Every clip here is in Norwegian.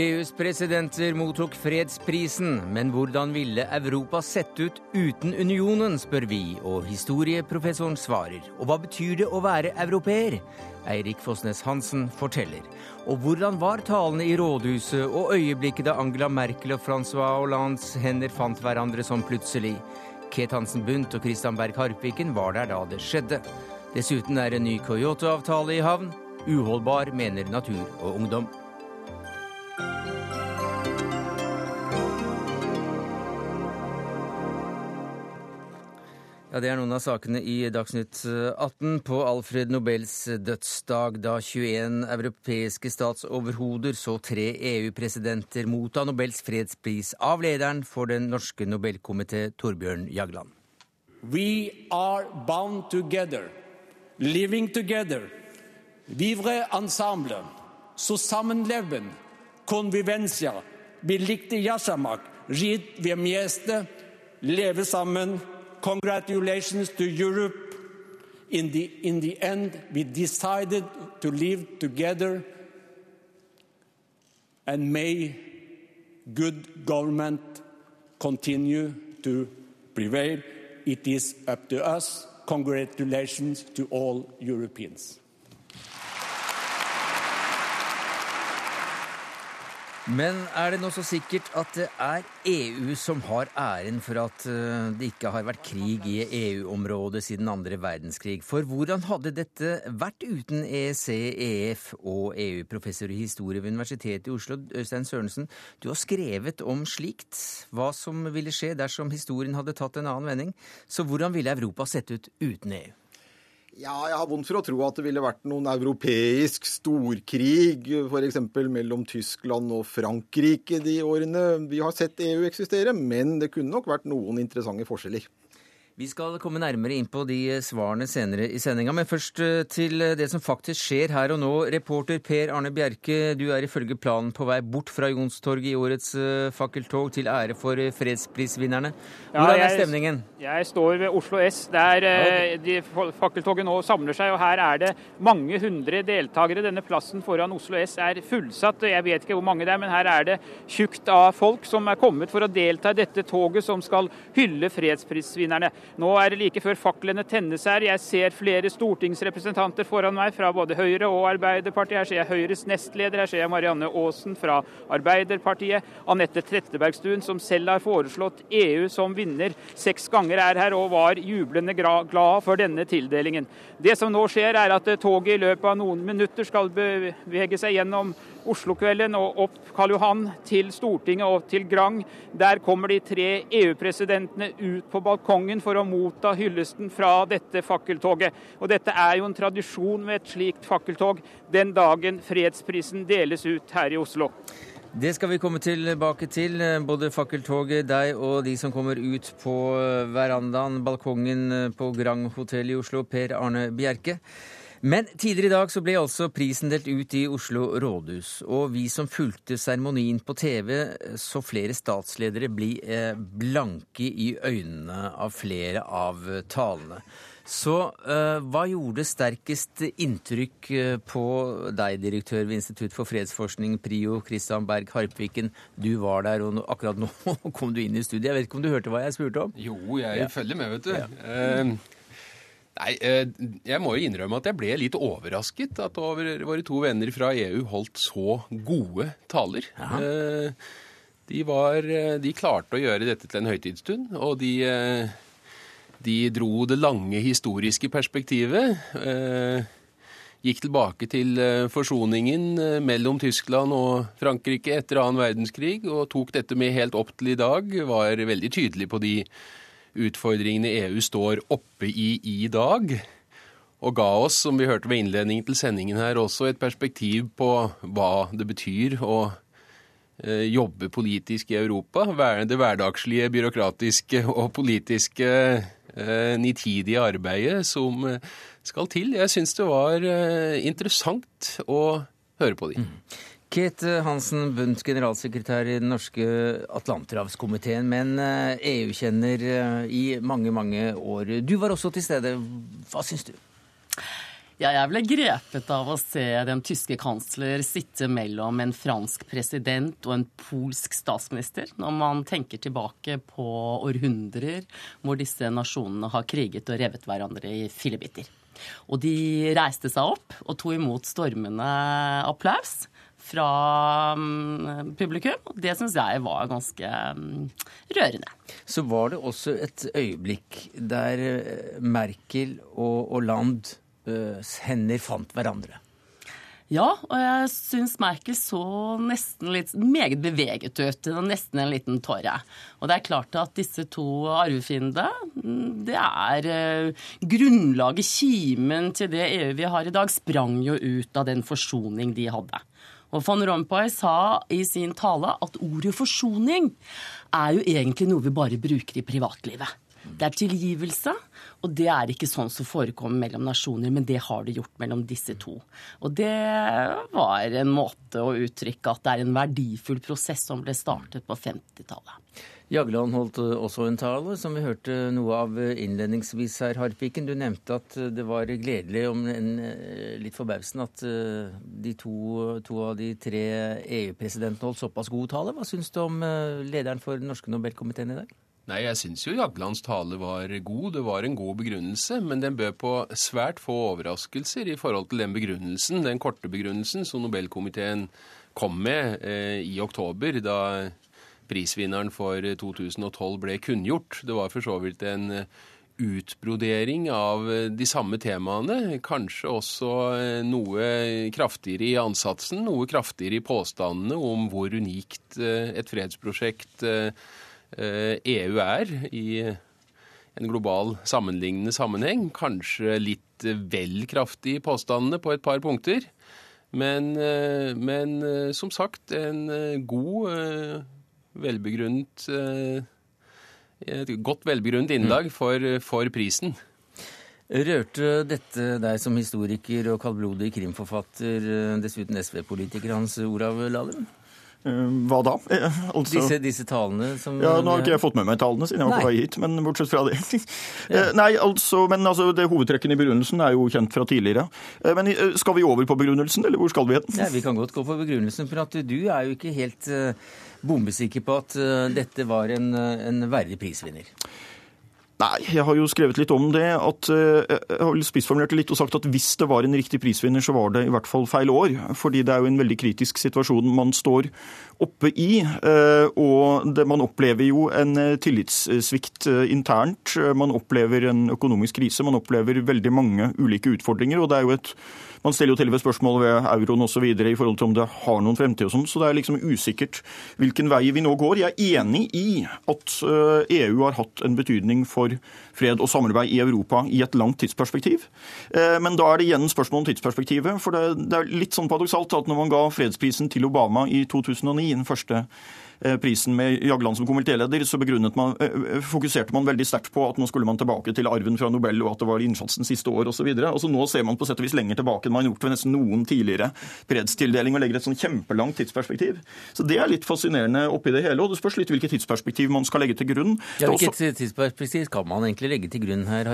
EUs presidenter mottok fredsprisen, men hvordan ville Europa sett ut uten unionen, spør vi, og historieprofessoren svarer. Og hva betyr det å være europeer? Eirik Fosnes Hansen forteller. Og hvordan var talene i rådhuset og øyeblikket da Angela Merkel og Francois Hollands hender fant hverandre som plutselig? Ket Hansen Bundt og Christian Berg Harpiken var der da det skjedde. Dessuten er en ny Kyoto-avtale i havn. Uholdbar, mener Natur og Ungdom. Ja, Det er noen av sakene i Dagsnytt 18 på Alfred Nobels dødsdag, da 21 europeiske statsoverhoder så tre EU-presidenter motta Nobels fredspris av lederen for den norske Nobelkomité, Torbjørn Jagland. We are bound together, living together, vivre ensemble, zusammenleben, convivencia, likte jasamak, vi mjeste, leve sammen, Congratulations to Europe. In the, in the end, we decided to live together, and may good government continue to prevail. It is up to us. Congratulations to all Europeans. Men er det nå så sikkert at det er EU som har æren for at eh, det ikke har vært krig i EU-området siden andre verdenskrig? For hvordan hadde dette vært uten EEC, EF og EU? Professor i historie ved Universitetet i Oslo, Øystein Sørensen, du har skrevet om slikt. Hva som ville skje dersom historien hadde tatt en annen vending. Så hvordan ville Europa sett ut uten EU? Ja, jeg har vondt for å tro at det ville vært noen europeisk storkrig, f.eks. mellom Tyskland og Frankrike de årene vi har sett EU eksistere, men det kunne nok vært noen interessante forskjeller. Vi skal komme nærmere inn på de svarene senere i sendinga, men først eh, til eh, det som faktisk skjer her og nå. Reporter Per Arne Bjerke, du er ifølge planen på vei bort fra Jonstorget i årets eh, fakkeltog til ære for fredsprisvinnerne. Hvordan er stemningen? Jeg står ved Oslo S, der de fakkeltoget nå samler seg. og Her er det mange hundre deltakere. Denne plassen foran Oslo S er fullsatt. Jeg vet ikke hvor mange det er, men her er det tjukt av folk som er kommet for å delta i dette toget som skal hylle fredsprisvinnerne. Nå er det like før faklene tennes her. Jeg ser flere stortingsrepresentanter foran meg fra både Høyre og Arbeiderpartiet. Her ser jeg Høyres nestleder, her ser jeg Marianne Aasen fra Arbeiderpartiet. Anette Trettebergstuen, som selv har foreslått EU som vinner seks ganger, er her og var jublende glad for denne tildelingen. Det som nå skjer, er at toget i løpet av noen minutter skal bevege seg gjennom Oslo-kvelden og opp Karl Johan til Stortinget og til Grang. Der kommer de tre EU-presidentene ut på balkongen for å motta hyllesten fra dette fakkeltoget. Og Dette er jo en tradisjon med et slikt fakkeltog den dagen fredsprisen deles ut her i Oslo. Det skal vi komme tilbake til, både fakkeltoget, deg og de som kommer ut på verandaen, balkongen på Grang hotell i Oslo, Per Arne Bjerke. Men tidligere i dag så ble altså prisen delt ut i Oslo rådhus. Og vi som fulgte seremonien på TV, så flere statsledere bli eh, blanke i øynene av flere av talene. Så uh, hva gjorde sterkest inntrykk uh, på deg, direktør ved Institutt for fredsforskning, PRIO, Christian Berg Harpviken? Du var der, og akkurat nå kom du inn i studiet. Jeg vet ikke om du hørte hva jeg spurte om? Jo, jeg ja. følger med, vet du. Ja. Uh, Nei, eh, jeg må jo innrømme at jeg ble litt overrasket at våre to venner fra EU holdt så gode taler. Aha. De, var, de klarte å gjøre dette til en høytidsstund, og de, de dro det lange historiske perspektivet. Gikk tilbake til forsoningen mellom Tyskland og Frankrike etter annen verdenskrig og tok dette med helt opp til i dag. Var veldig tydelig på de utfordringene EU står oppe i i dag. Og ga oss, som vi hørte ved innledningen til sendingen her, også et perspektiv på hva det betyr å eh, jobbe politisk i Europa. Det hverdagslige, byråkratiske og politiske eh, nitidige arbeidet som skal til. Jeg syns det var eh, interessant å høre på dem. Mm. Kate Hansen Bundt, generalsekretær i den norske Atlanterhavskomiteen, men EU-kjenner i mange, mange år. Du var også til stede. Hva syns du? Ja, jeg ble grepet av å se den tyske kansler sitte mellom en fransk president og en polsk statsminister, når man tenker tilbake på århundrer hvor disse nasjonene har kriget og revet hverandre i fillebiter. Og de reiste seg opp og tok imot stormende applaus fra mm, publikum. Det syns jeg var ganske mm, rørende. Så var det også et øyeblikk der eh, Merkel og Hollande eh, hender fant hverandre. Ja, og jeg syns Merkel så nesten litt meget beveget ut. Nesten en liten tåre. Og det er klart at disse to arvefiendene, mm, det er uh, grunnlaget, kimen til det EU vi har i dag, sprang jo ut av den forsoning de hadde. Og van Rompuy sa i sin tale at ordet forsoning er jo egentlig noe vi bare bruker i privatlivet. Det er tilgivelse, og det er ikke sånn som forekommer mellom nasjoner, men det har det gjort mellom disse to. Og det var en måte å uttrykke at det er en verdifull prosess som ble startet på 50-tallet. Jagland holdt også en tale som vi hørte noe av innledningsvis her, Harpiken. Du nevnte at det var gledelig, om en, litt forbausende, at eh, de to, to, av de tre EU-presidentene holdt såpass god tale. Hva syns du om eh, lederen for den norske Nobelkomiteen i dag? Nei, jeg syns jo Jaglands tale var god. Det var en god begrunnelse. Men den bød på svært få overraskelser i forhold til den begrunnelsen, den korte begrunnelsen som Nobelkomiteen kom med eh, i oktober, da prisvinneren for 2012 ble kunngjort. Det var for så vidt en eh, utbrodering av eh, de samme temaene. Kanskje også eh, noe kraftigere i ansatsen, noe kraftigere i påstandene om hvor unikt et fredsprosjekt EU e er i en global sammenlignende sammenheng. Kanskje litt vel kraftig i påstandene på et par punkter. Men, eh, men eh, som sagt, en eh, god, velbegrunnet Et godt velbegrunnet innlag mm. for, for prisen. Rørte dette deg som historiker og kaldblodig krimforfatter, dessuten SV-politiker Hans Olav Lahlum? Eh, hva da? Eh, altså, disse, disse, talene som Ja, Nå har ikke jeg fått med meg talene siden jeg var på vei hit, men bortsett fra det. ja. Eh, nei, altså, men altså, det Hovedtrekkene i begrunnelsen er jo kjent fra tidligere. Men skal vi over på begrunnelsen, eller hvor skal vi hen? Ja, vi kan godt gå på begrunnelsen, for at du er jo ikke helt bombesikker på at dette var en, en verdig prisvinner. Nei, jeg har jo skrevet litt om det. at Jeg har spissformulert det litt og sagt at hvis det var en riktig prisvinner, så var det i hvert fall feil år. Fordi det er jo en veldig kritisk situasjon man står oppe i. Eh, og man opplever jo en eh, tillitssvikt eh, internt. Man opplever en økonomisk krise. Man opplever veldig mange ulike utfordringer. og det er jo et man stiller jo til ved spørsmål ved euroen osv. i forhold til om det har noen fremtid og sånn. Så det er liksom usikkert hvilken vei vi nå går. Jeg er enig i at EU har hatt en betydning for fred og samarbeid i Europa i et langt tidsperspektiv. Men da er det igjen spørsmål om tidsperspektivet. For det er litt sånn paradoksalt at når man ga fredsprisen til Obama i 2009 i den første eh, prisen med Jagland som komitéleder, så man, eh, eh, fokuserte man veldig sterkt på at nå skulle man tilbake til arven fra Nobel, og at det var innsatsen siste år osv. Nå ser man på sett og vis lenger tilbake enn man har gjort ved nesten noen tidligere fredstildeling, og legger et sånn kjempelangt tidsperspektiv. Så Det er litt fascinerende oppi det hele, og det spørs litt hvilket tidsperspektiv man skal legge til grunn. Ja, Hvilket tidsperspektiv skal man egentlig legge til grunn her,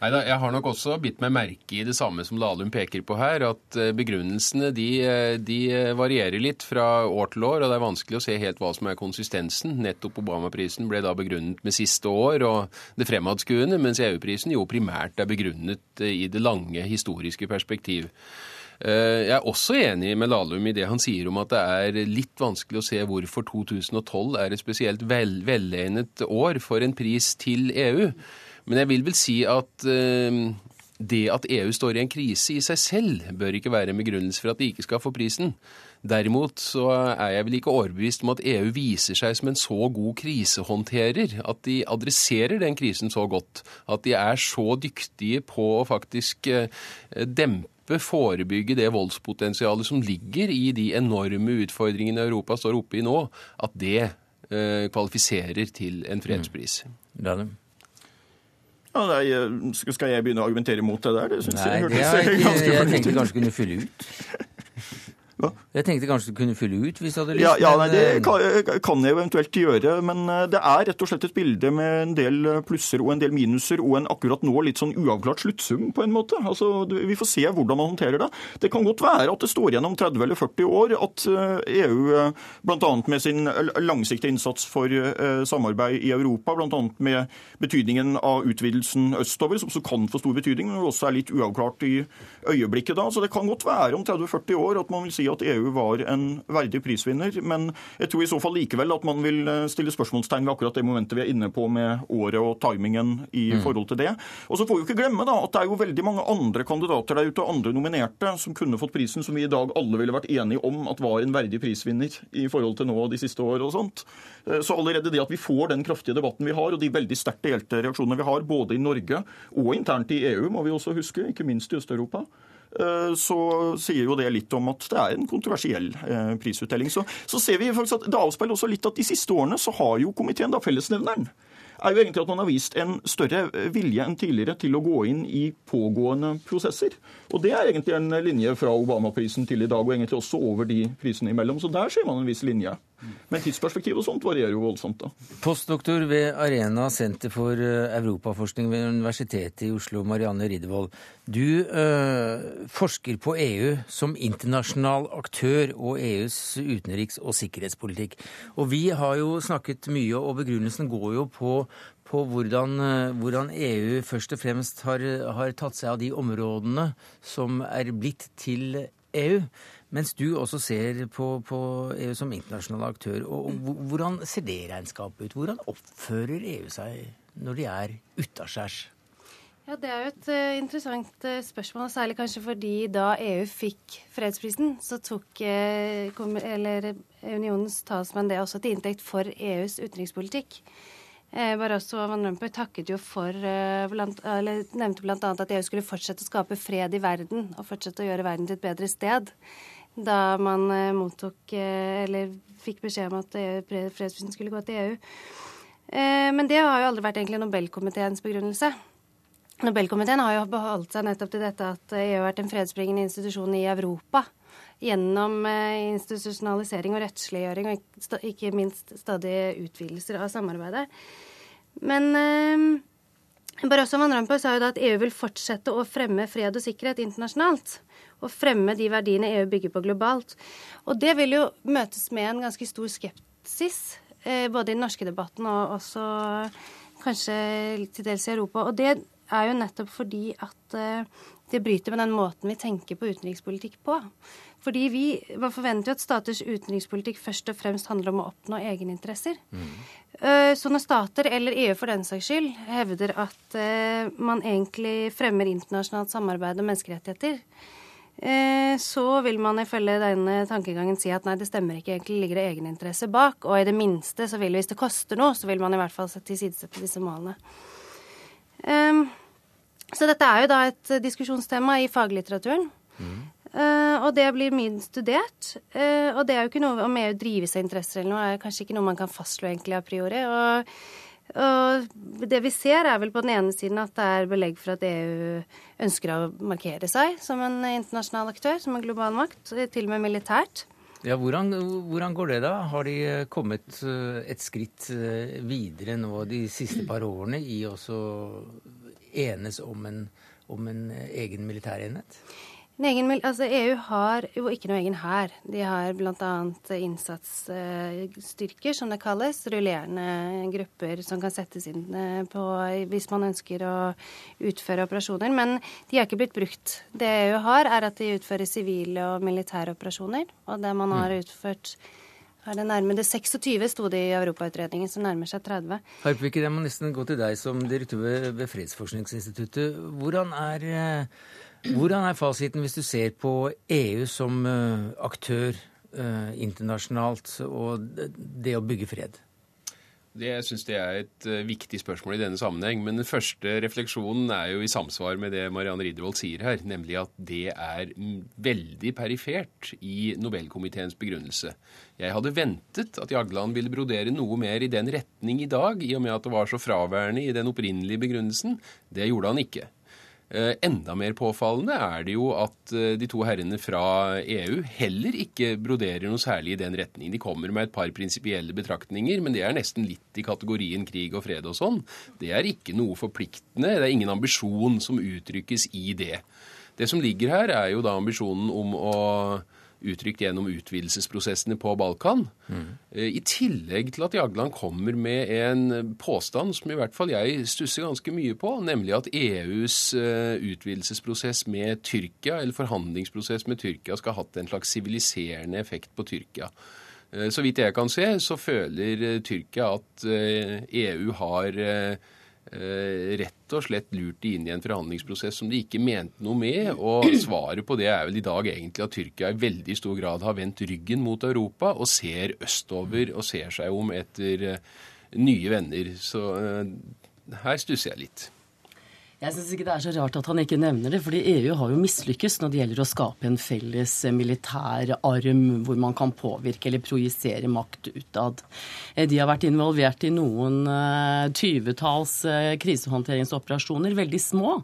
Neida, jeg har nok også bitt meg merke i det samme som Lahlum peker på her, at eh, begrunnelsene de, eh, de, eh, varierer litt fra år til år, og det er vanskelig å se helt hva som er konsistensen. Nettopp Obama-prisen ble da begrunnet med siste år og det fremadskuende, mens EU-prisen jo primært er begrunnet i det lange historiske perspektiv. Jeg er også enig med Lahlum i det han sier om at det er litt vanskelig å se hvorfor 2012 er et spesielt vel, velegnet år for en pris til EU. Men jeg vil vel si at uh, det at EU står i en krise i seg selv, bør ikke være en begrunnelse for at de ikke skal få prisen. Derimot så er jeg vel ikke overbevist om at EU viser seg som en så god krisehåndterer. At de adresserer den krisen så godt. At de er så dyktige på å faktisk uh, dempe forebygge det voldspotensialet som ligger i de enorme utfordringene Europa står oppe i nå, at det uh, kvalifiserer til en fredspris. Mm. Ja, nei, skal jeg begynne å argumentere mot det der? Det syns jeg hørtes ganske Jeg tenkte kanskje kunne fylle ut. Hva? Jeg tenkte kanskje du kunne fylle ut hvis du hadde lyst. Ja, ja nei, Det eh, kan, kan jeg eventuelt gjøre, men eh, det er rett og slett et bilde med en del plusser og en del minuser og en akkurat nå litt sånn uavklart sluttsum, på en måte. Altså, Vi får se hvordan man håndterer det. Det kan godt være at det står igjen om 30 eller 40 år at eh, EU, eh, bl.a. med sin langsiktige innsats for eh, samarbeid i Europa, bl.a. med betydningen av utvidelsen østover, som også kan få stor betydning, men også er litt uavklart i øyeblikket da. Så det kan godt være om 30-40 år at man vil si at EU var en verdig prisvinner, men jeg tror i så fall likevel at man vil eh, stille spørsmålstegn ved akkurat det momentet vi er inne på med året og timingen i forhold til det. Og så får vi ikke glemme da at det er jo veldig mange andre kandidater der ute, andre nominerte, som kunne fått prisen, som vi i dag alle ville vært enige om at var en verdig prisvinner i forhold til nå de siste år og sånt. Eh, Så allerede det at vi får den kraftige debatten vi har, og de veldig sterkt delte reaksjonene vi har, både i Norge og internt i EU, må vi også huske, ikke minst i Øst-Europa, så sier jo det litt om at det er en kontroversiell prisutdeling. Så, så ser vi faktisk at det avspeiler også litt at de siste årene så har jo komiteen da fellesnevneren er jo egentlig at man har vist en større vilje enn tidligere til å gå inn i pågående prosesser. Og det er egentlig en linje fra Obama-prisen til i dag, og egentlig også over de prisene imellom. Så der ser man en viss linje. Men tidsperspektiv og sånt varierer jo voldsomt, da. Postdoktor ved Arena senter for eh, europaforskning ved Universitetet i Oslo, Marianne Riddervold. Du øh, forsker på EU som internasjonal aktør og EUs utenriks- og sikkerhetspolitikk. Og vi har jo snakket mye, og begrunnelsen går jo på, på hvordan, eh, hvordan EU først og fremst har, har tatt seg av de områdene som er blitt til EU. Mens du også ser på, på EU som internasjonal aktør. Og, Hvordan ser det regnskapet ut? Hvordan oppfører EU seg når de er utaskjærs? Ja, Det er jo et uh, interessant uh, spørsmål, særlig kanskje fordi da EU fikk fredsprisen, så tok uh, eller, unionens talsmenn det også til inntekt for EUs utenrikspolitikk. Eh, Barroso og Van Rompuy takket jo for eh, blant, eller nevnte bl.a. at EU skulle fortsette å skape fred i verden og fortsette å gjøre verden til et bedre sted. Da man eh, mottok eh, eller fikk beskjed om at EU, fredsprisen skulle gå til EU. Eh, men det har jo aldri vært egentlig Nobelkomiteens begrunnelse. Nobelkomiteen har jo beholdt seg nettopp til dette at EU har vært en fredsbringende institusjon i Europa. Gjennom eh, institusjonalisering og rettsliggjøring, og ikke, minst stadige utvidelser av samarbeidet. Men eh, Barroso Van Rompuy sa jo da at EU vil fortsette å fremme fred og sikkerhet internasjonalt. Og fremme de verdiene EU bygger på globalt. Og det vil jo møtes med en ganske stor skepsis, eh, både i den norske debatten og også kanskje til dels i Europa. Og det er jo nettopp fordi at eh, det bryter med den måten vi tenker på utenrikspolitikk på. Fordi vi var forventer jo at staters utenrikspolitikk først og fremst handler om å oppnå egeninteresser. Mm. Så når stater, eller EU for den saks skyld, hevder at eh, man egentlig fremmer internasjonalt samarbeid og menneskerettigheter, eh, så vil man ifølge denne tankegangen si at nei, det stemmer ikke, egentlig ligger det egeninteresse bak. Og i det minste så vil, hvis det koster noe, så vil man i hvert fall tilsidesette disse målene. Så dette er jo da et eh, diskusjonstema i faglitteraturen. Eh, og det blir mye studert. Uh, og det er jo ikke noe om EU drives av interesser eller noe, er kanskje ikke noe man kan fastslå egentlig a priori. Og, og det vi ser, er vel på den ene siden at det er belegg for at EU ønsker å markere seg som en internasjonal aktør, som en global makt, til og med militært. Ja, hvordan, hvordan går det, da? Har de eh, kommet eh, et skritt eh, videre nå de siste par årene i å enes om en, om en eh, egen militærenhet? En egen, altså EU har jo ikke noe egen hær. De har bl.a. innsatsstyrker, som det kalles. Rullerende grupper som kan settes inn eh, på hvis man ønsker å utføre operasjoner. Men de har ikke blitt brukt. Det EU har, er at de utfører sivile og militære operasjoner. Og det man har utført er det nærmere 26, sto det i Europautredningen, som nærmer seg 30. Harpvik, jeg må nesten gå til deg som direktør ved, ved Fredsforskningsinstituttet. Hvordan er, eh, hvordan er fasiten hvis du ser på EU som eh, aktør eh, internasjonalt og det- å bygge fred? Det, jeg syns det er et eh, viktig spørsmål i denne sammenheng. Men den første refleksjonen er jo i samsvar med det Marianne Riddervold sier her, nemlig at det er mm, veldig perifert i Nobelkomiteens begrunnelse. Jeg hadde ventet at Jagland ville brodere noe mer i den retning i dag, i og med at det var så fraværende i den opprinnelige begrunnelsen. Det gjorde han ikke. Eh, enda mer påfallende er det jo at eh, de to herrene fra EU heller ikke broderer noe særlig i den retning. De kommer med et par prinsipielle betraktninger, men det er nesten litt i kategorien krig og fred og sånn. Det er ikke noe forpliktende. Det er ingen ambisjon som uttrykkes i det. Det som ligger her, er jo da ambisjonen om å uttrykt gjennom utvidelsesprosessene på Balkan. Mm. I tillegg til at Jagland kommer med en påstand som i hvert fall jeg stusser ganske mye på, nemlig at EUs eh, utvidelsesprosess med Tyrkia, eller forhandlingsprosess med Tyrkia, skal ha hatt en slags siviliserende effekt på Tyrkia. Eh, så vidt jeg kan se, så føler Tyrkia at EU e har Eh, rett og slett lurt de inn i en forhandlingsprosess som de ikke mente noe med. Og svaret på det er vel i dag egentlig at Tyrkia i veldig stor grad har vendt ryggen mot Europa og ser østover og ser seg om etter eh, nye venner. Så eh, her stusser jeg litt. Jeg syns ikke det er så rart at han ikke nevner det, fordi EU har jo mislykkes når det gjelder å skape en felles militær arm hvor man kan påvirke eller projisere makt utad. Eh, de har vært involvert i noen eh, tyvetalls krisehåndteringsoperasjoner, veldig små.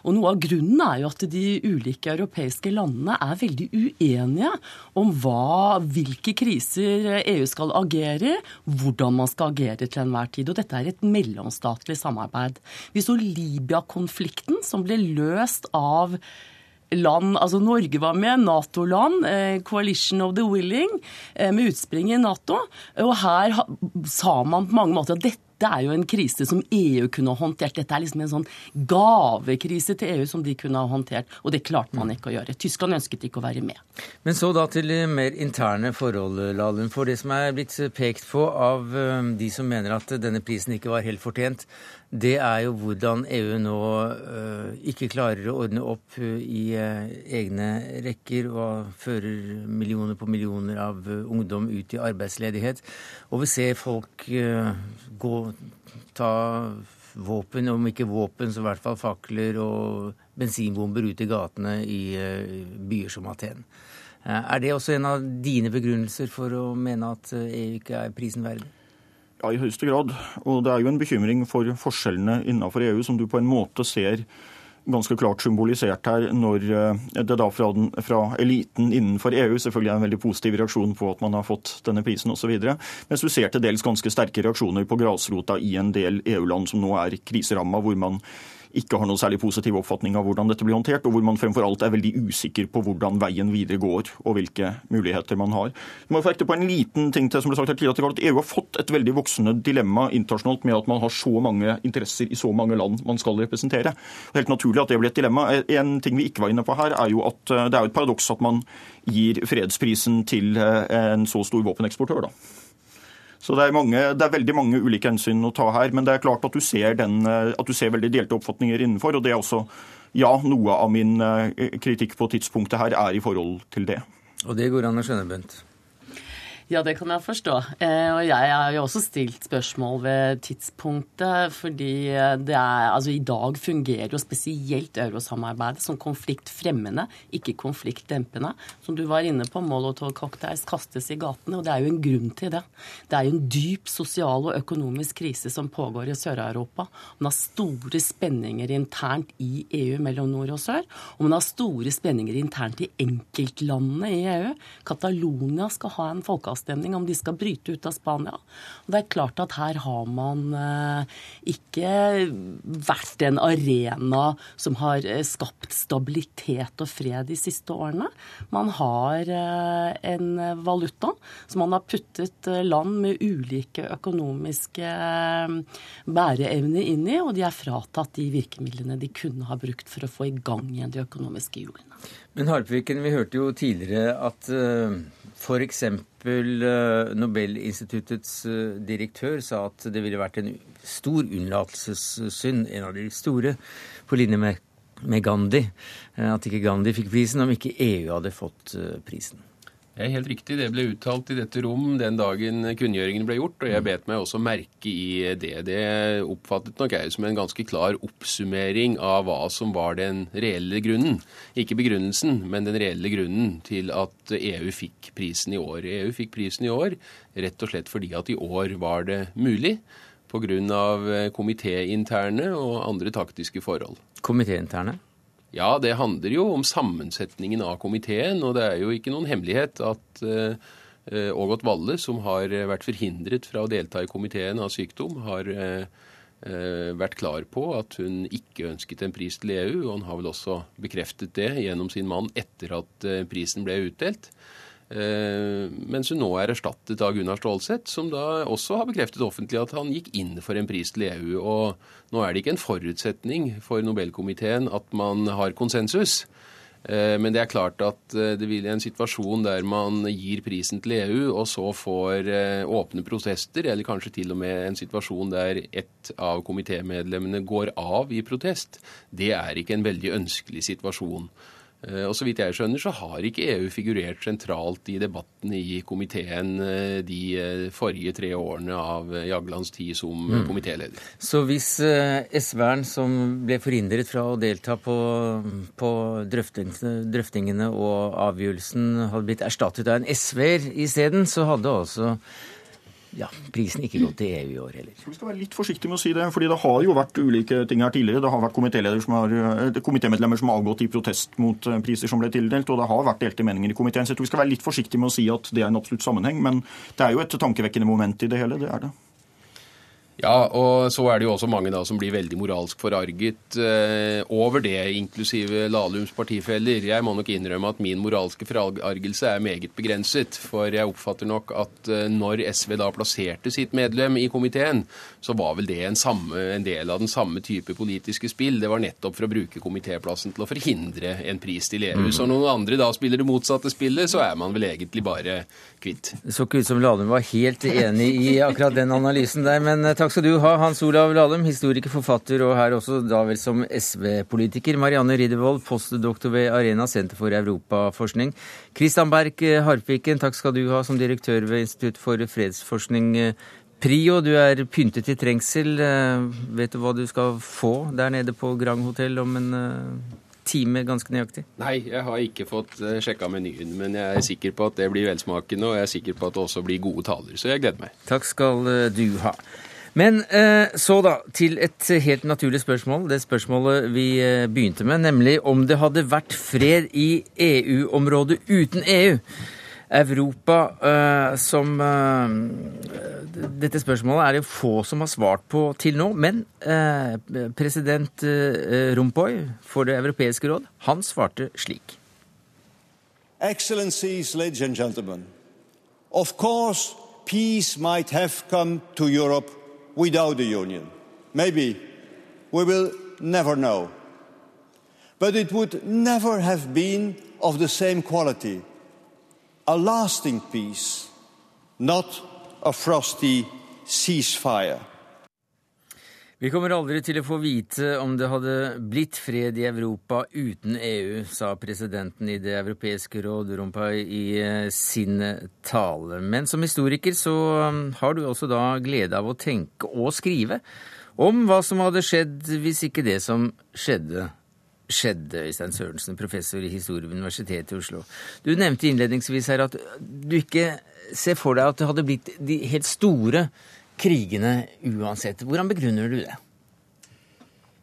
Og noe av grunnen er jo at de ulike europeiske landene er veldig uenige om hva, hvilke kriser EU skal agere i, hvordan man skal agere til enhver tid. Og dette er et mellomstatlig samarbeid. Vi så Libya konflikten som ble løst av land Altså Norge var med, Nato-land, eh, Coalition of the Willing, eh, med utspring i Nato. Og her sa man på mange måter at dette dette er jo en krise som EU kunne ha håndtert. Dette er liksom en sånn gavekrise til EU som de kunne ha håndtert, og det klarte man ikke å gjøre. Tyskland ønsket ikke å være med. Men så da til mer interne forhold, Lahlum. For det som er blitt pekt på av eh, de som mener at denne prisen ikke var helt fortjent, det er jo hvordan EU nå uh, ikke klarer å ordne opp uh, i egne rekker og fører millioner på millioner av ungdom ut i arbeidsledighet. Og vi ser folk gå, ta våpen, om ikke våpen, så i hvert fall fakler og bensinbomber ut i gatene i byer som Aten. Er det også en av dine begrunnelser for å mene at EU ikke er prisen verdig? Ja, i høyeste grad. Og det er jo en bekymring for forskjellene innenfor EU, som du på en måte ser ganske klart symbolisert her når eh, det da fra, den, fra eliten innenfor EU selvfølgelig er en veldig positiv reaksjon på at man har fått denne prisen osv. Mens du ser til dels ganske sterke reaksjoner på grasrota i en del EU-land som nå er kriseramma, hvor man ikke har noe særlig positiv oppfatning av hvordan dette blir håndtert, og hvor man fremfor alt er veldig usikker på hvordan veien videre går, og hvilke muligheter man har. Vi må få på en liten ting til som ble sagt her tidligere, at EU har fått et veldig voksende dilemma internasjonalt med at man har så mange interesser i så mange land man skal representere. Er helt naturlig at det blir et dilemma. En ting vi ikke var inne på her, er jo at eh, det er et paradoks at man gir fredsprisen til eh, en så stor våpeneksportør. da. Så det er, mange, det er, veldig mange ulike hensyn å ta her. Men det er klart at du ser, den, eh, at du ser veldig delte oppfatninger innenfor. Og det er også ja, noe av min eh, kritikk på tidspunktet her er i forhold til det. Og det går an å skjønne, Bent? Ja, det kan jeg forstå. Eh, og jeg har jo også stilt spørsmål ved tidspunktet, fordi det er Altså, i dag fungerer jo spesielt eurosamarbeidet som konfliktfremmende, ikke konfliktdempende. Som du var inne på, Molotov-cocktails kastes i gatene, og det er jo en grunn til det. Det er jo en dyp sosial og økonomisk krise som pågår i Sør-Europa. Man har store spenninger internt i EU mellom nord og sør, og man har store spenninger internt i enkeltlandene i EU. Catalonia skal ha en folkeavstemning folkeavstemning om de skal bryte ut av Spania. Og det er klart at her har man eh, ikke vært en arena som har eh, skapt stabilitet og fred de siste årene. Man har eh, en valuta som man har puttet land med ulike økonomiske bæreevner inn i, og de er fratatt de virkemidlene de kunne ha brukt for å få i gang igjen de økonomiske hjulene. Men Harpviken, vi hørte jo tidligere at F.eks. Eh, Nobelinstituttets eh, direktør sa at det ville vært en stor unnlatelsessynd, en av de store, på linje med, med Gandhi, eh, at ikke Gandhi fikk prisen om ikke EU hadde fått prisen. Det er helt riktig. Det ble uttalt i dette rom den dagen kunngjøringen ble gjort, og jeg bet meg også merke i det. Det oppfattet nok jeg som en ganske klar oppsummering av hva som var den reelle grunnen. Ikke begrunnelsen, men den reelle grunnen til at EU fikk prisen i år. EU fikk prisen i år rett og slett fordi at i år var det mulig pga. komitéinterne og andre taktiske forhold. Komitéinterne? Ja, det handler jo om sammensetningen av komiteen. Og det er jo ikke noen hemmelighet at Ågot Valle, som har vært forhindret fra å delta i komiteen av sykdom, har vært klar på at hun ikke ønsket en pris til EU. Og han har vel også bekreftet det gjennom sin mann etter at prisen ble utdelt. Eh, mens hun nå er erstattet av Gunnar Stålseth, som da også har bekreftet offentlig at han gikk inn for en pris til EU. Og nå er det ikke en forutsetning for Nobelkomiteen at man har konsensus. Eh, men det er klart at eh, det vil i en situasjon der man gir prisen til EU, og så får åpne protester, eller kanskje til og med en situasjon der ett av komitémedlemmene går av i protest, det er ikke en veldig ønskelig situasjon. Eh, og så vidt jeg skjønner, så har ikke EU figurert sentralt i debatten i komiteen eh, de eh, forrige tre årene av Jaglands tid som mm. komitéleder. Så hvis SV-eren som ble forhindret fra å delta på, på drøftingene og avgjørelsen, hadde blitt erstattet av en SV-er isteden, så hadde altså ja, prisen ikke gått til EU i år heller. Vi skal være litt forsiktige med å si det, fordi det har jo vært ulike ting her tidligere. Det har vært eh, komitémedlemmer som har avgått i protest mot eh, priser som ble tildelt, og det har vært delte meninger i komiteen. Så jeg tror vi skal være litt forsiktige med å si at det er en absolutt sammenheng. Men det er jo et tankevekkende moment i det hele. Det er det. Ja, og så er det jo også mange da som blir veldig moralsk forarget eh, over det, inklusive Lahlums partifeller. Jeg må nok innrømme at min moralske forargelse er meget begrenset. For jeg oppfatter nok at eh, når SV da plasserte sitt medlem i komiteen, så var vel det en, samme, en, del av den samme type politiske spill. Det var nettopp for å bruke komitéplassen til å forhindre en pris til EU. Mm. Så når noen andre da spiller det motsatte spillet, så er man vel egentlig bare kvitt. Det så ikke ut som Lahlum var helt enig i akkurat den analysen der, men eh, takk Takk skal du ha, Hans Olav Lahlum, historiker, forfatter og her også da vel som SV-politiker. Marianne Riddervold, postdoktor ved Arena senter for europaforskning. Kristian Berg Harpiken, takk skal du ha som direktør ved Institutt for fredsforskning. Prio, du er pyntet i trengsel. Vet du hva du skal få der nede på Grand hotell om en time ganske nøyaktig? Nei, jeg har ikke fått eh, sjekka menyen, men jeg er sikker på at det blir velsmakende, og jeg er sikker på at det også blir gode taler, så jeg gleder meg. Takk skal eh, du ha. Men eh, så da til et helt naturlig spørsmål. Det spørsmålet vi eh, begynte med, nemlig om det hadde vært fred i EU-området uten EU. Europa eh, som Dette spørsmålet er det få som har svart på til nå. Men president Rompoy for Det europeiske råd, han svarte slik. Excellencies, ladies and gentlemen. Of course, peace might have come to Europe without the Union. Maybe. We will never know. But it would never have been of the same quality. A lasting peace, not a frosty ceasefire. Vi kommer aldri til å få vite om det hadde blitt fred i Europa uten EU, sa presidenten i Det europeiske råd, Rompuy, i eh, sin tale. Men som historiker så um, har du også da glede av å tenke og skrive om hva som hadde skjedd hvis ikke det som skjedde, skjedde, Øystein Sørensen, professor i historie ved Universitetet i Oslo. Du nevnte innledningsvis her at du ikke ser for deg at det hadde blitt de helt store krigene uansett. Hvordan begrunner du det?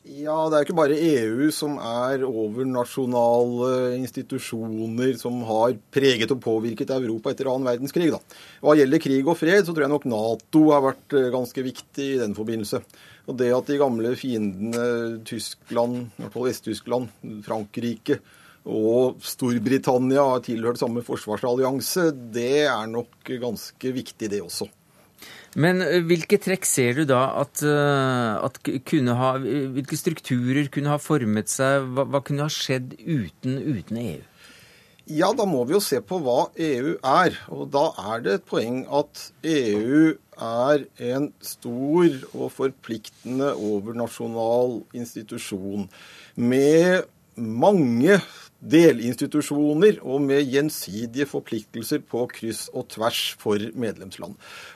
Ja, Det er ikke bare EU som er overnasjonale institusjoner som har preget og påvirket Europa etter annen verdenskrig. Da. Hva gjelder krig og fred, så tror jeg nok Nato har vært eh, ganske viktig i den forbindelse. Og det at de gamle fiendene Tyskland, i hvert fall Vest-Tyskland, Frankrike og Storbritannia har tilhørt samme forsvarsallianse, det er nok ganske viktig, det også. Men eh, hvilke trekk ser du da at, eh, at kunne ha Hvilke strukturer kunne ha formet seg? Hva, hva kunne ha skjedd uten, uten, EU? Ja, da må vi jo se på hva EU er. Og da er det et poeng at EU er en stor og forpliktende overnasjonal institusjon med mange delinstitusjoner og med gjensidige forpliktelser på kryss og tvers for medlemsland.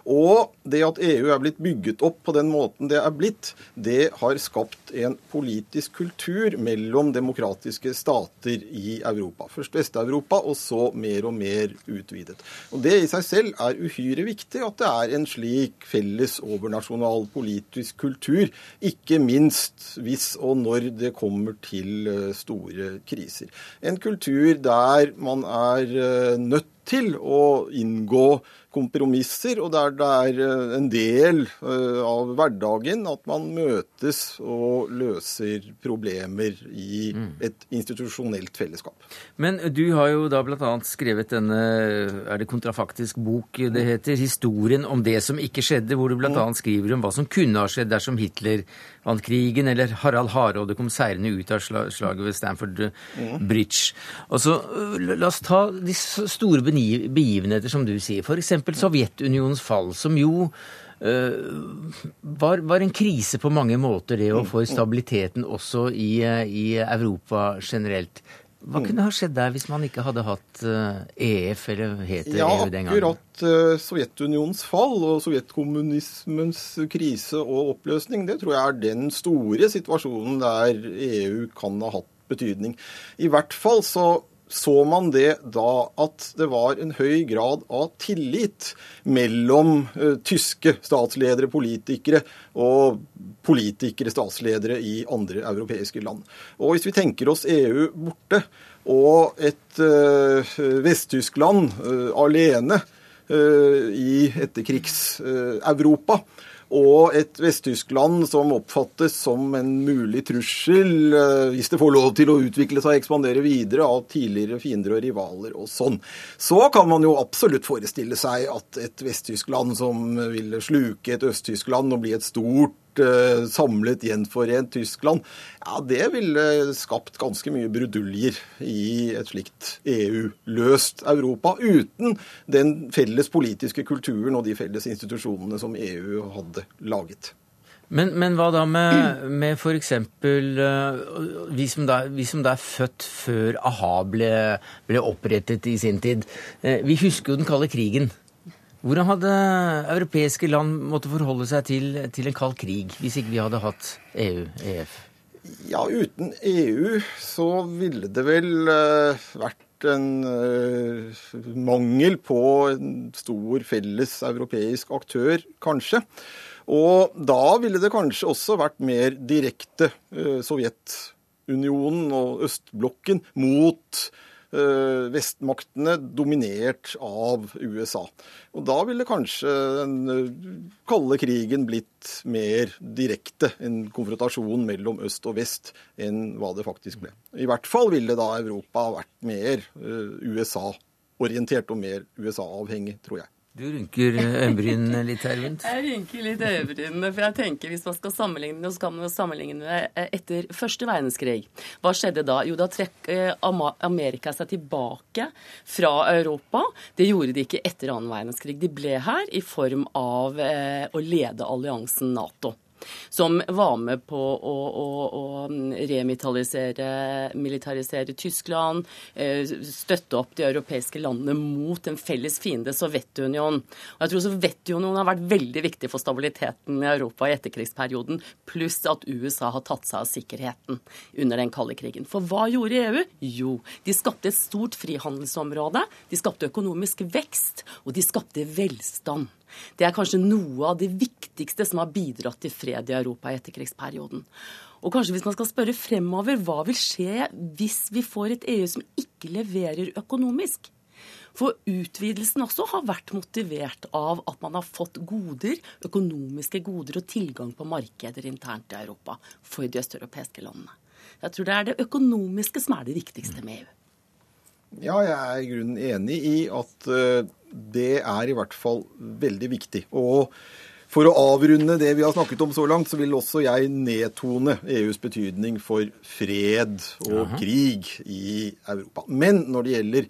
Og det at EU er blitt bygget opp på den måten det er blitt, det har skapt en politisk kultur mellom demokratiske stater i Europa. Først Vest-Europa, og så mer og mer utvidet. Og Det i seg selv er uhyre viktig at det er en slik felles overnasjonal politisk kultur, ikke minst hvis og når det kommer til eh, store kriser. En kultur der man er eh, nødt til å inngå kompromisser, og der det er eh, en del eh, av hverdagen at man møtes og løser problemer i et institusjonelt fellesskap. Men du har jo da bl.a. skrevet denne er det kontrafaktisk bok det heter, 'Historien om det som ikke skjedde', hvor du bl.a. skriver om hva som kunne ha skjedd dersom Hitler vant krigen, eller Harald Hardråde kom seirende ut av slaget ved Stanford Bridge. Og så La oss ta de store begivenheter, som du sier. F.eks. Sovjetunionens fall, som jo var, var, en krise på mange måter, det å få stabiliteten også i, i Europa generelt. Hva kunne ha skjedd der hvis man ikke hadde hatt EF, eller het det ja, EU den gangen? Ja, akkurat Sovjetunionens fall og sovjetkommunismens krise og oppløsning, det tror jeg er den store situasjonen der EU kan ha hatt betydning. I hvert fall så så man det da at det var en høy grad av tillit mellom uh, tyske statsledere, politikere, og politikere, statsledere i andre europeiske land. Og hvis vi tenker oss EU borte, og et uh, Vest-Tyskland uh, alene i etterkrigs-Europa, og et Vest-Tyskland som oppfattes som en mulig trussel, hvis det får lov til å utvikle seg og ekspandere videre, av tidligere fiender og rivaler og sånn. Så kan man jo absolutt forestille seg at et Vest-Tyskland som ville sluke et Øst-Tyskland og bli et stort samlet, gjenforent Tyskland, ja, det ville skapt ganske mye bruduljer i et slikt EU-løst Europa, uten den felles politiske kulturen og de felles institusjonene som EU hadde laget. Men, men, hva da med, med f.eks. Uh, vi, som da, vi som da er født før a-ha ble, ble, opprettet i sin tid. Uh, vi husker jo den kalde krigen. Hvordan hadde europeiske land måttet forholde seg til, til en kald krig hvis ikke vi hadde hatt EU, EF? Ja, uten EU så ville det vel uh, vært en uh, mangel på en stor felles europeisk aktør, kanskje. Og da ville det kanskje også vært mer direkte uh, Sovjetunionen og østblokken mot vestmaktene dominert av USA. Og da ville kanskje den kalde krigen blitt mer direkte, en konfrontasjon mellom øst og vest, enn hva det faktisk ble. I hvert fall ville da Europa vært mer USA-orientert og mer USA-avhengig, tror jeg. Du rynker øyenbrynene litt her rundt? Jeg rynker litt øyenbrynene, for jeg tenker hvis man skal sammenligne det, så kan man sammenligne det etter første verdenskrig. Hva skjedde da? Jo, da trekk Amerika seg tilbake fra Europa. Det gjorde de ikke etter annen verdenskrig. De ble her i form av å lede alliansen Nato som var med på å, å, å remilitarisere militarisere Tyskland, støtte opp de europeiske landene mot en felles fiende, Sovjetunionen. Og jeg tror Sovjetunionen har vært veldig viktig for stabiliteten i Europa i etterkrigsperioden, pluss at USA har tatt seg av sikkerheten under den kalde krigen. For hva gjorde EU? Jo, de skapte et stort frihandelsområde, de skapte økonomisk vekst, og de skapte velstand. Det er kanskje noe av det viktigste som har bidratt til fred i Europa i etterkrigsperioden. Og kanskje hvis man skal spørre fremover, hva vil skje hvis vi får et EU som ikke leverer økonomisk? For utvidelsen også har vært motivert av at man har fått goder, økonomiske goder og tilgang på markeder internt i Europa for de østeuropeiske landene. Jeg tror det er det økonomiske som er det viktigste med EU. Ja, jeg er i grunnen enig i at det er i hvert fall veldig viktig. Og for å avrunde det vi har snakket om så langt, så vil også jeg nedtone EUs betydning for fred og Aha. krig i Europa. Men når det gjelder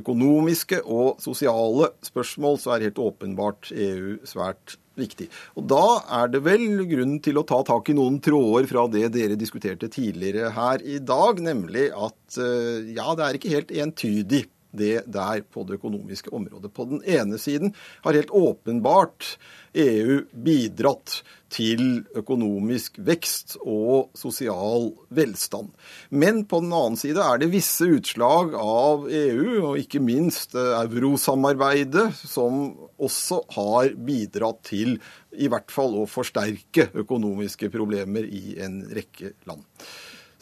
økonomiske og sosiale spørsmål, så er helt åpenbart EU svært viktig. Og Da er det vel grunn til å ta tak i noen tråder fra det dere diskuterte tidligere her i dag, nemlig at eh, ja, det er ikke helt entydig det der på det økonomiske området. På den ene siden har helt åpenbart EU bidratt til økonomisk vekst og sosial velstand. Men på den annen side er det visse utslag av EU, og ikke minst eurosamarbeidet, som også har bidratt til i hvert fall å forsterke økonomiske problemer i en rekke land.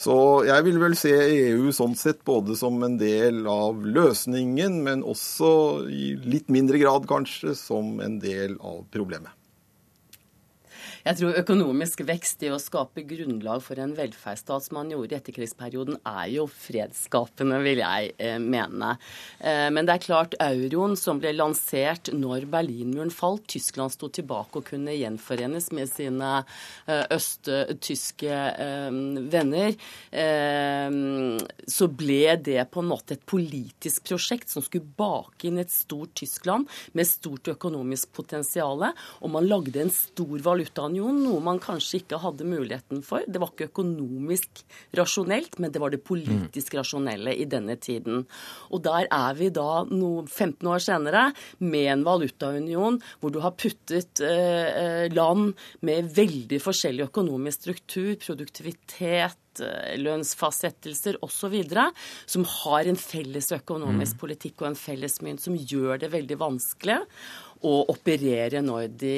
Så jeg vil vel se EU sånn sett både som en del av løsningen, men også i litt mindre grad kanskje som en del av problemet. Jeg tror økonomisk vekst i å skape grunnlag for en velferdsstat som man gjorde i etterkrigsperioden, er jo fredsskapende, vil jeg eh, mene. Eh, men det er klart, euroen som ble lansert når Berlinmuren falt, Tyskland sto tilbake og kunne gjenforenes med sine eh, østtyske venner, så ble det på en måte et politisk prosjekt som skulle bake inn et stort Tyskland med stort økonomisk potensial. Og man lagde en stor valuta jo noe man kanskje ikke hadde muligheten for. Det var ikke økonomisk rasjonelt, men det var det politisk rasjonelle i denne tiden. Og der er vi da no, 15 år senere med en valutaunion hvor du har puttet eh, land med veldig forskjellig økonomisk struktur, produktivitet, eh, lønnsfastsettelser osv., som har en felles økonomisk mm. politikk og en felles mynt som gjør det veldig vanskelig å operere når de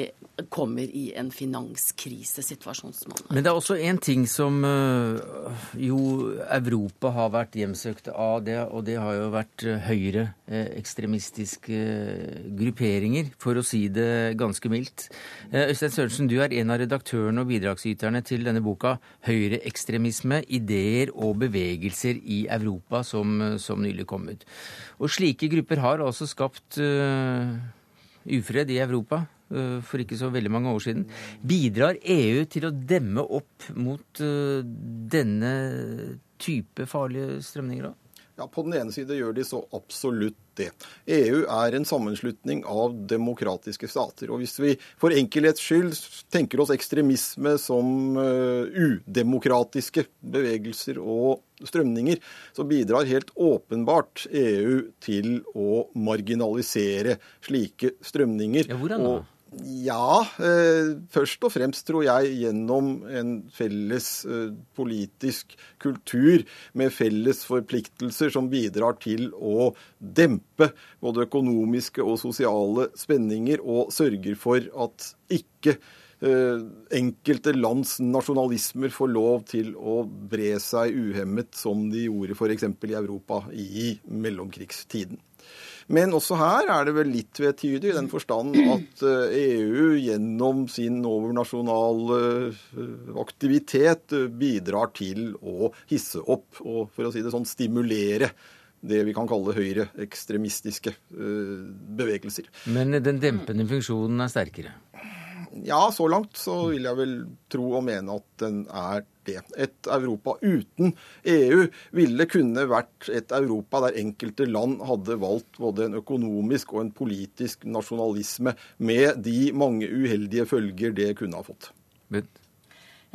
kommer i en finanskrisesituasjon. Men det er også en ting som eh, jo Europa har vært hjemsøkt av, det, og det har jo vært eh, høyreekstremistiske eh, grupperinger, for å si det ganske mildt. Øystein Sørensen, du er en av redaktørene og bidragsyterne til denne boka 'Høyreekstremisme ideer og bevegelser i Europa', som, som nylig kom ut. Og slike grupper har altså skapt ufred i Europa eh, for ikke så veldig mange år siden. Bidrar EU til å demme opp mot eh, denne type farlige strømninger da? Ja, På den ene side gjør de så absolutt det. EU er en sammenslutning av demokratiske stater. Og hvis vi for enkelhets skyld tenker oss ekstremisme som uh, udemokratiske bevegelser og strømninger, så bidrar helt åpenbart EU til å marginalisere slike strømninger. Ja, hvordan da? Og ja, eh, først og fremst tror jeg gjennom en felles eh, politisk kultur med felles forpliktelser som bidrar til å dempe både økonomiske og sosiale spenninger, og sørger for at ikke eh, enkelte lands nasjonalismer får lov til å bre seg uhemmet som de gjorde f.eks. i Europa i mellomkrigstiden. Men også her er det vel litt vetydig, i den forstand at EU eh, e gjennom sin overnasjonale eh, aktivitet eh, bidrar til å hisse opp og for å si det sånn stimulere det vi kan kalle høyreekstremistiske bevegelser. Men den dempende funksjonen er sterkere? Ja, så langt så vil jeg vel tro og mene at den er det. Et Europa uten EU ville kunne vært et Europa der enkelte land hadde valgt både en økonomisk og en politisk nasjonalisme, med de mange uheldige følger det kunne ha fått. Men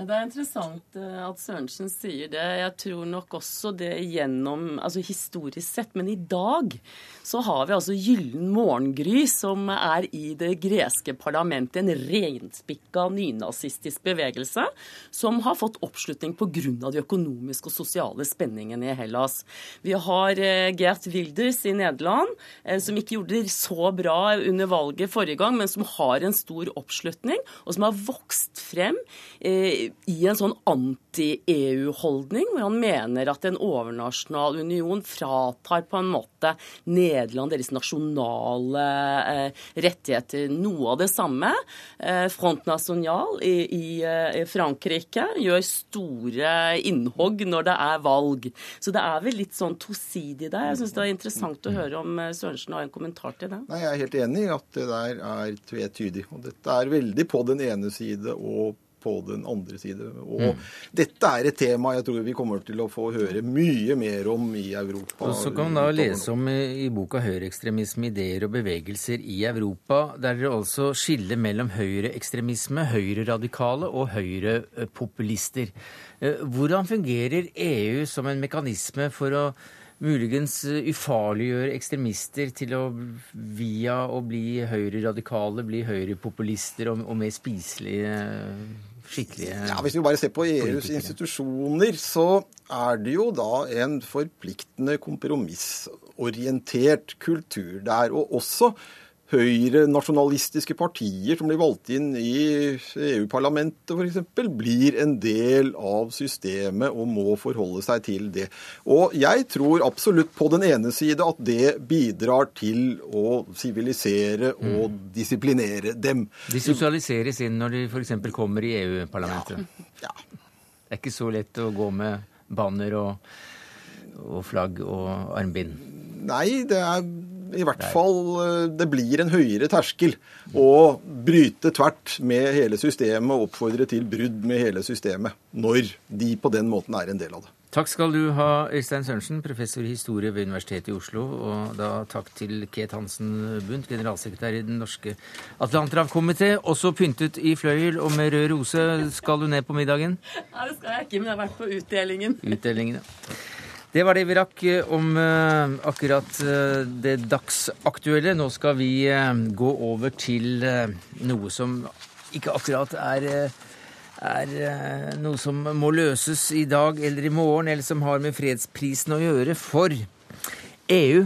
ja, Det er interessant eh, at Sørensen sier det. Jeg tror nok også det gjennom Altså historisk sett. Men i dag så har vi altså Gyllen morgengry, som er i det greske parlamentet. En renspikka nynazistisk bevegelse som har fått oppslutning pga. de økonomiske og sosiale spenningene i Hellas. Vi har Geert Gert Wilders i Nederland, eh, som ikke gjorde det så bra under valget forrige gang, men som har en stor oppslutning, og som har vokst frem i en sånn anti-EU-holdning, hvor han mener at en overnasjonal union fratar på en måte Nederland deres nasjonale eh, rettigheter. Noe av det samme. Eh, Front National i, i, i, Frankrike gjør store innhogg når det er valg. Så det er vel litt sånn tosidig der. Jeg syns det er interessant å høre om eh, Sørensen har en kommentar til det. Nei, Jeg er helt enig i at det der er tvetydig. Og dette er veldig på den ene side og på den andre side. Og dette er et tema jeg tror vi kommer til å få høre mye mer om i Europa. Og så kan man da lese om i i boka 'Høyreekstremisme, ideer og bevegelser i Europa', der dere altså skiller mellom høyreekstremisme, høyreradikale og høyrepopulister. Eh, Hvordan fungerer EU som en mekanisme for å muligens eh, ufarliggjøre ekstremister til å via å bli høyreradikale, bli høyrepopulister og, og mer spiselige, skikkelige Ja, Hvis vi bare ser på EUs politikere. institusjoner, så er det jo da en forpliktende, kompromissorientert kultur der. Og også høyre-nasjonalistiske partier som blir valgt inn i EU-parlamentet f.eks., blir en del av systemet og må forholde seg til det. Og jeg tror absolutt på den ene side at det bidrar til å sivilisere og disiplinere dem. De sosialiseres inn når de f.eks. kommer i EU-parlamentet. Ja. Det er ikke så lett å gå med banner og, og flagg og armbind. Nei, det er i hvert fall eh, Det blir en høyere terskel å bryte tvert med hele systemet og oppfordre til brudd med hele systemet, når de på den måten er en del av det. Takk skal du ha, Øystein Sørensen, professor i historie ved Universitetet i Oslo. Og da takk til Ket Hansen Bundt, generalsekretær i Den norske Atlanterhavkomité. Også pyntet i fløyel og med rød rose. Skal du ned på middagen? Nei, det skal jeg ikke, men jeg har vært på utdelingen. Utdelingene. Det var det vi rakk eh, om eh, akkurat eh, det dagsaktuelle. Nå skal vi gå over til noe som ikke akkurat er er noe som må løses i dag eller i morgen, eller som har med fredsprisen å gjøre. For EU,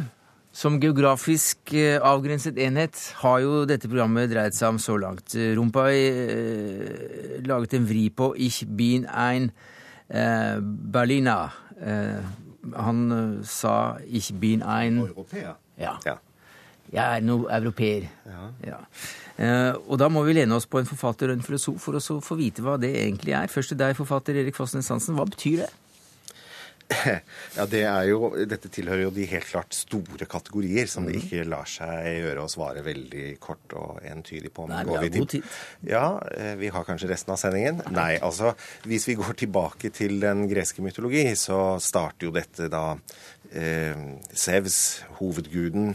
som geografisk avgrenset enhet, har jo dette programmet dreid seg om så langt. Rumpai eh, laget en vri på Ich bin ein eh, Berliner. Eh, han eh, sa Ich bin ein Europeer. ja. Ja. Jeg er noe europeer. Ja. Eh, og da må vi lene oss på en forfatter og en filosof for å få vite hva det egentlig er. Først til deg, forfatter Erik Fossnes Hansen. Hva betyr det? Ja, det er jo, Dette tilhører jo de helt klart store kategorier som det ikke lar seg gjøre å svare veldig kort og entydig på. Nei, vi har god tid. Ja, eh, vi har kanskje resten av sendingen. Nei, altså, hvis vi går tilbake til den greske mytologi, så starter jo dette da eh, Sevs, hovedguden,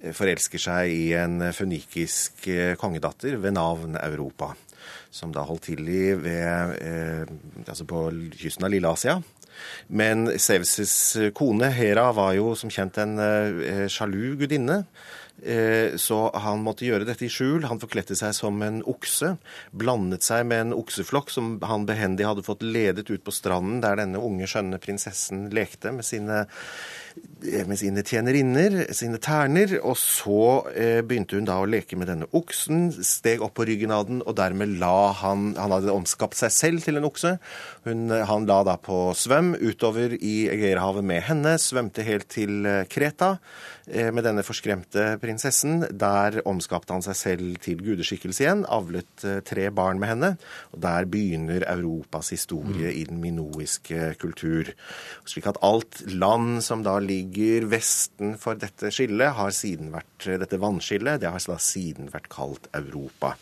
eh, forelsker seg i en fønikisk eh, kongedatter ved navn Europa. Som da holdt til i ved, eh, altså på kysten av Lille-Asia. Men Sevs' kone Hera var jo som kjent en eh, sjalu gudinne. Eh, Så han måtte gjøre dette i skjul. Han forkledte seg som en okse. Blandet seg med en okseflokk som han behendig hadde fått ledet ut på stranden, der denne unge, skjønne prinsessen lekte med sine med sine tjenerinner, sine terner, og så eh, begynte hun da å leke med denne oksen, steg opp på ryggen av den, og dermed la han Han hadde omskapt seg selv til en okse. Hun, han la da på svøm utover i Egeerhavet med henne, svømte helt til eh, Kreta eh, med denne forskremte prinsessen. Der omskapte han seg selv til gudeskikkelse igjen, avlet eh, tre barn med henne, og der begynner Europas historie i den minoiske kultur. Slik at alt land som da ligger vesten for dette skillet, har siden vært dette vannskillet, det har siden vært kalt Europa.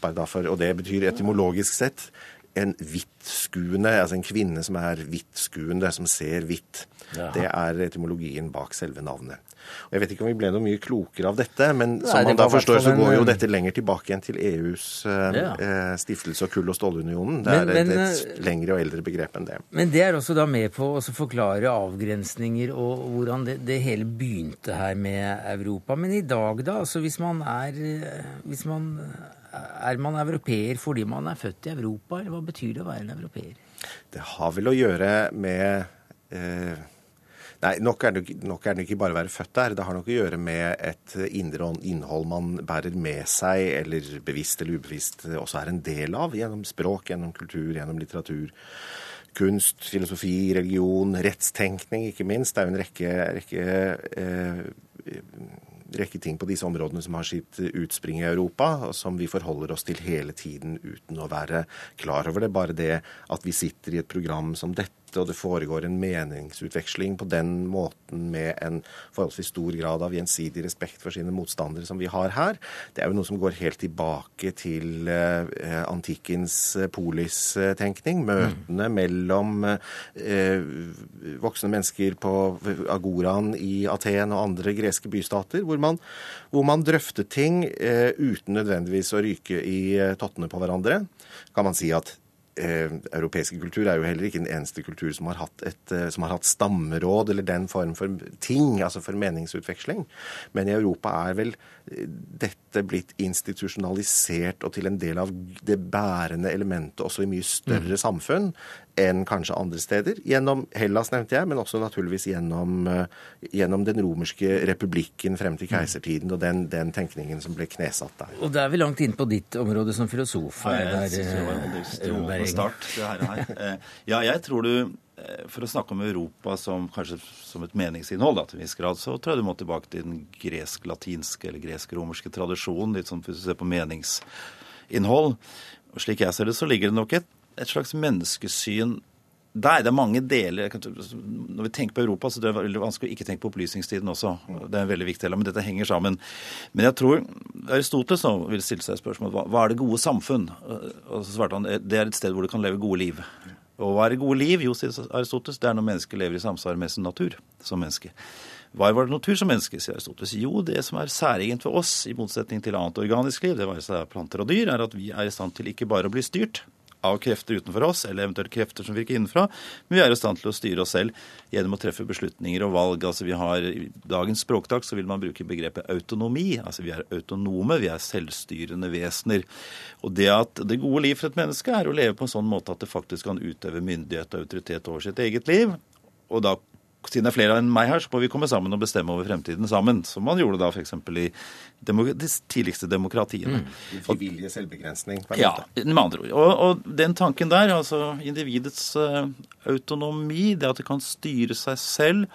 For, og det betyr etymologisk sett en hvittskuende, altså en kvinne som er hvittskuende, som ser hvitt. Det er etymologien bak selve navnet. Og Jeg vet ikke om vi ble noe mye klokere av dette, men Nei, som man da forstår, så går jo eh, dette lenger tilbake igjen til EUs eh, Ja. eh, stiftelse og kull- og stålunionen. Det er et, men, et lengre og eldre begrep enn det. Men det er også da med på å forklare avgrensninger og hvordan det, det hele begynte her med Europa. Men i dag, da? altså Hvis man er hvis man, Er man europeer fordi man er født i Europa, eller hva betyr det å være en europeer? Det har vel å gjøre med eh, Nei, nok er, det, nok er det ikke bare å være født der. Det har nok å gjøre med et indre innhold man bærer med seg, eller bevisst eller ubevisst også er en del av, gjennom språk, gjennom kultur, gjennom litteratur. Kunst, filosofi, religion, rettstenkning, ikke minst. Det er jo en rekke, rekke eh, rekke ting på disse områdene som har sitt utspring i Europa, og som vi forholder oss til hele tiden uten å være klar over det. Bare det at vi sitter i et program som dette, og det foregår en meningsutveksling på den måten med en forholdsvis stor grad av gjensidig respekt for sine motstandere som vi har her, det er jo noe som går helt tilbake til eh, antikkens eh, polistenkning. Møtene mellom eh, voksne mennesker på agoraen i Aten og andre greske bystater, hvor man, hvor man drøftet ting uten nødvendigvis å ryke i tottene på hverandre. Kan man si at eh, europeiske kultur er jo heller ikke den eneste kultur som har, hatt et, eh, som har hatt stammeråd eller den form for ting, altså for meningsutveksling. Men i Europa er vel eh, dette blitt institusjonalisert og til en del av det bærende elementet også i mye større samfunn enn kanskje andre steder. Gjennom Hellas, nevnte jeg, men også naturligvis gjennom, eh, gjennom den romerske republikken frem til keisertiden og den, den tenkningen som ble knesatt der. Og da er vi langt inn på ditt område som filosof. Ja, jeg der, eh, Berg. start, her. her. Eh, Ja, jeg tror du eh, For å snakke om Europa som kanskje som et meningsinnhold, da, til en viss grad, så tror jeg du må tilbake til den gresk-latinske eller gresk-romerske tradisjonen. Litt sånn hvis du ser på meningsinnhold. Og slik jeg ser det, så ligger det nok et, et slags menneskesyn der. Det er mange deler. Når vi tenker på Europa, så det er veldig vanskelig å ikke tenke på opplysningstiden også. Det er en veldig viktig del, men dette henger sammen. Men jeg tror Aristoteles nå vil stille seg spørsmål hva, er det gode samfunn? Og så svarte han det er et sted hvor du kan leve gode liv. Og hva er det gode liv? Jo, sier Aristoteles, det er når mennesker lever i samsvar med sin natur som menneske. Hva var det natur som menneske, sier Aristoteles? Jo, det som er særegent for oss, i motsetning til annet organisk liv, det være seg planter og dyr, er at vi er i stand til ikke bare å bli styrt av krefter utenfor oss, eller eventuelt krefter som virker innenfra, men vi er i stand til å styre oss selv gjennom å treffe beslutninger og valg. Altså vi har, I dagens språktak så vil man bruke begrepet autonomi. Altså vi er autonome, vi er selvstyrende vesener. Og det at det gode liv for et menneske er å leve på en sånn måte at det faktisk kan utøve myndighet og autoritet over sitt eget liv. Og da siden det er flere enn meg her, så må vi komme sammen og bestemme over fremtiden sammen. Som man gjorde da f.eks. i de tidligste demokratiene. Mm. Frivillige selvbegrensning. Ja, med andre ord. Og, og den tanken der, altså individets uh, autonomi, det at det kan styre seg selv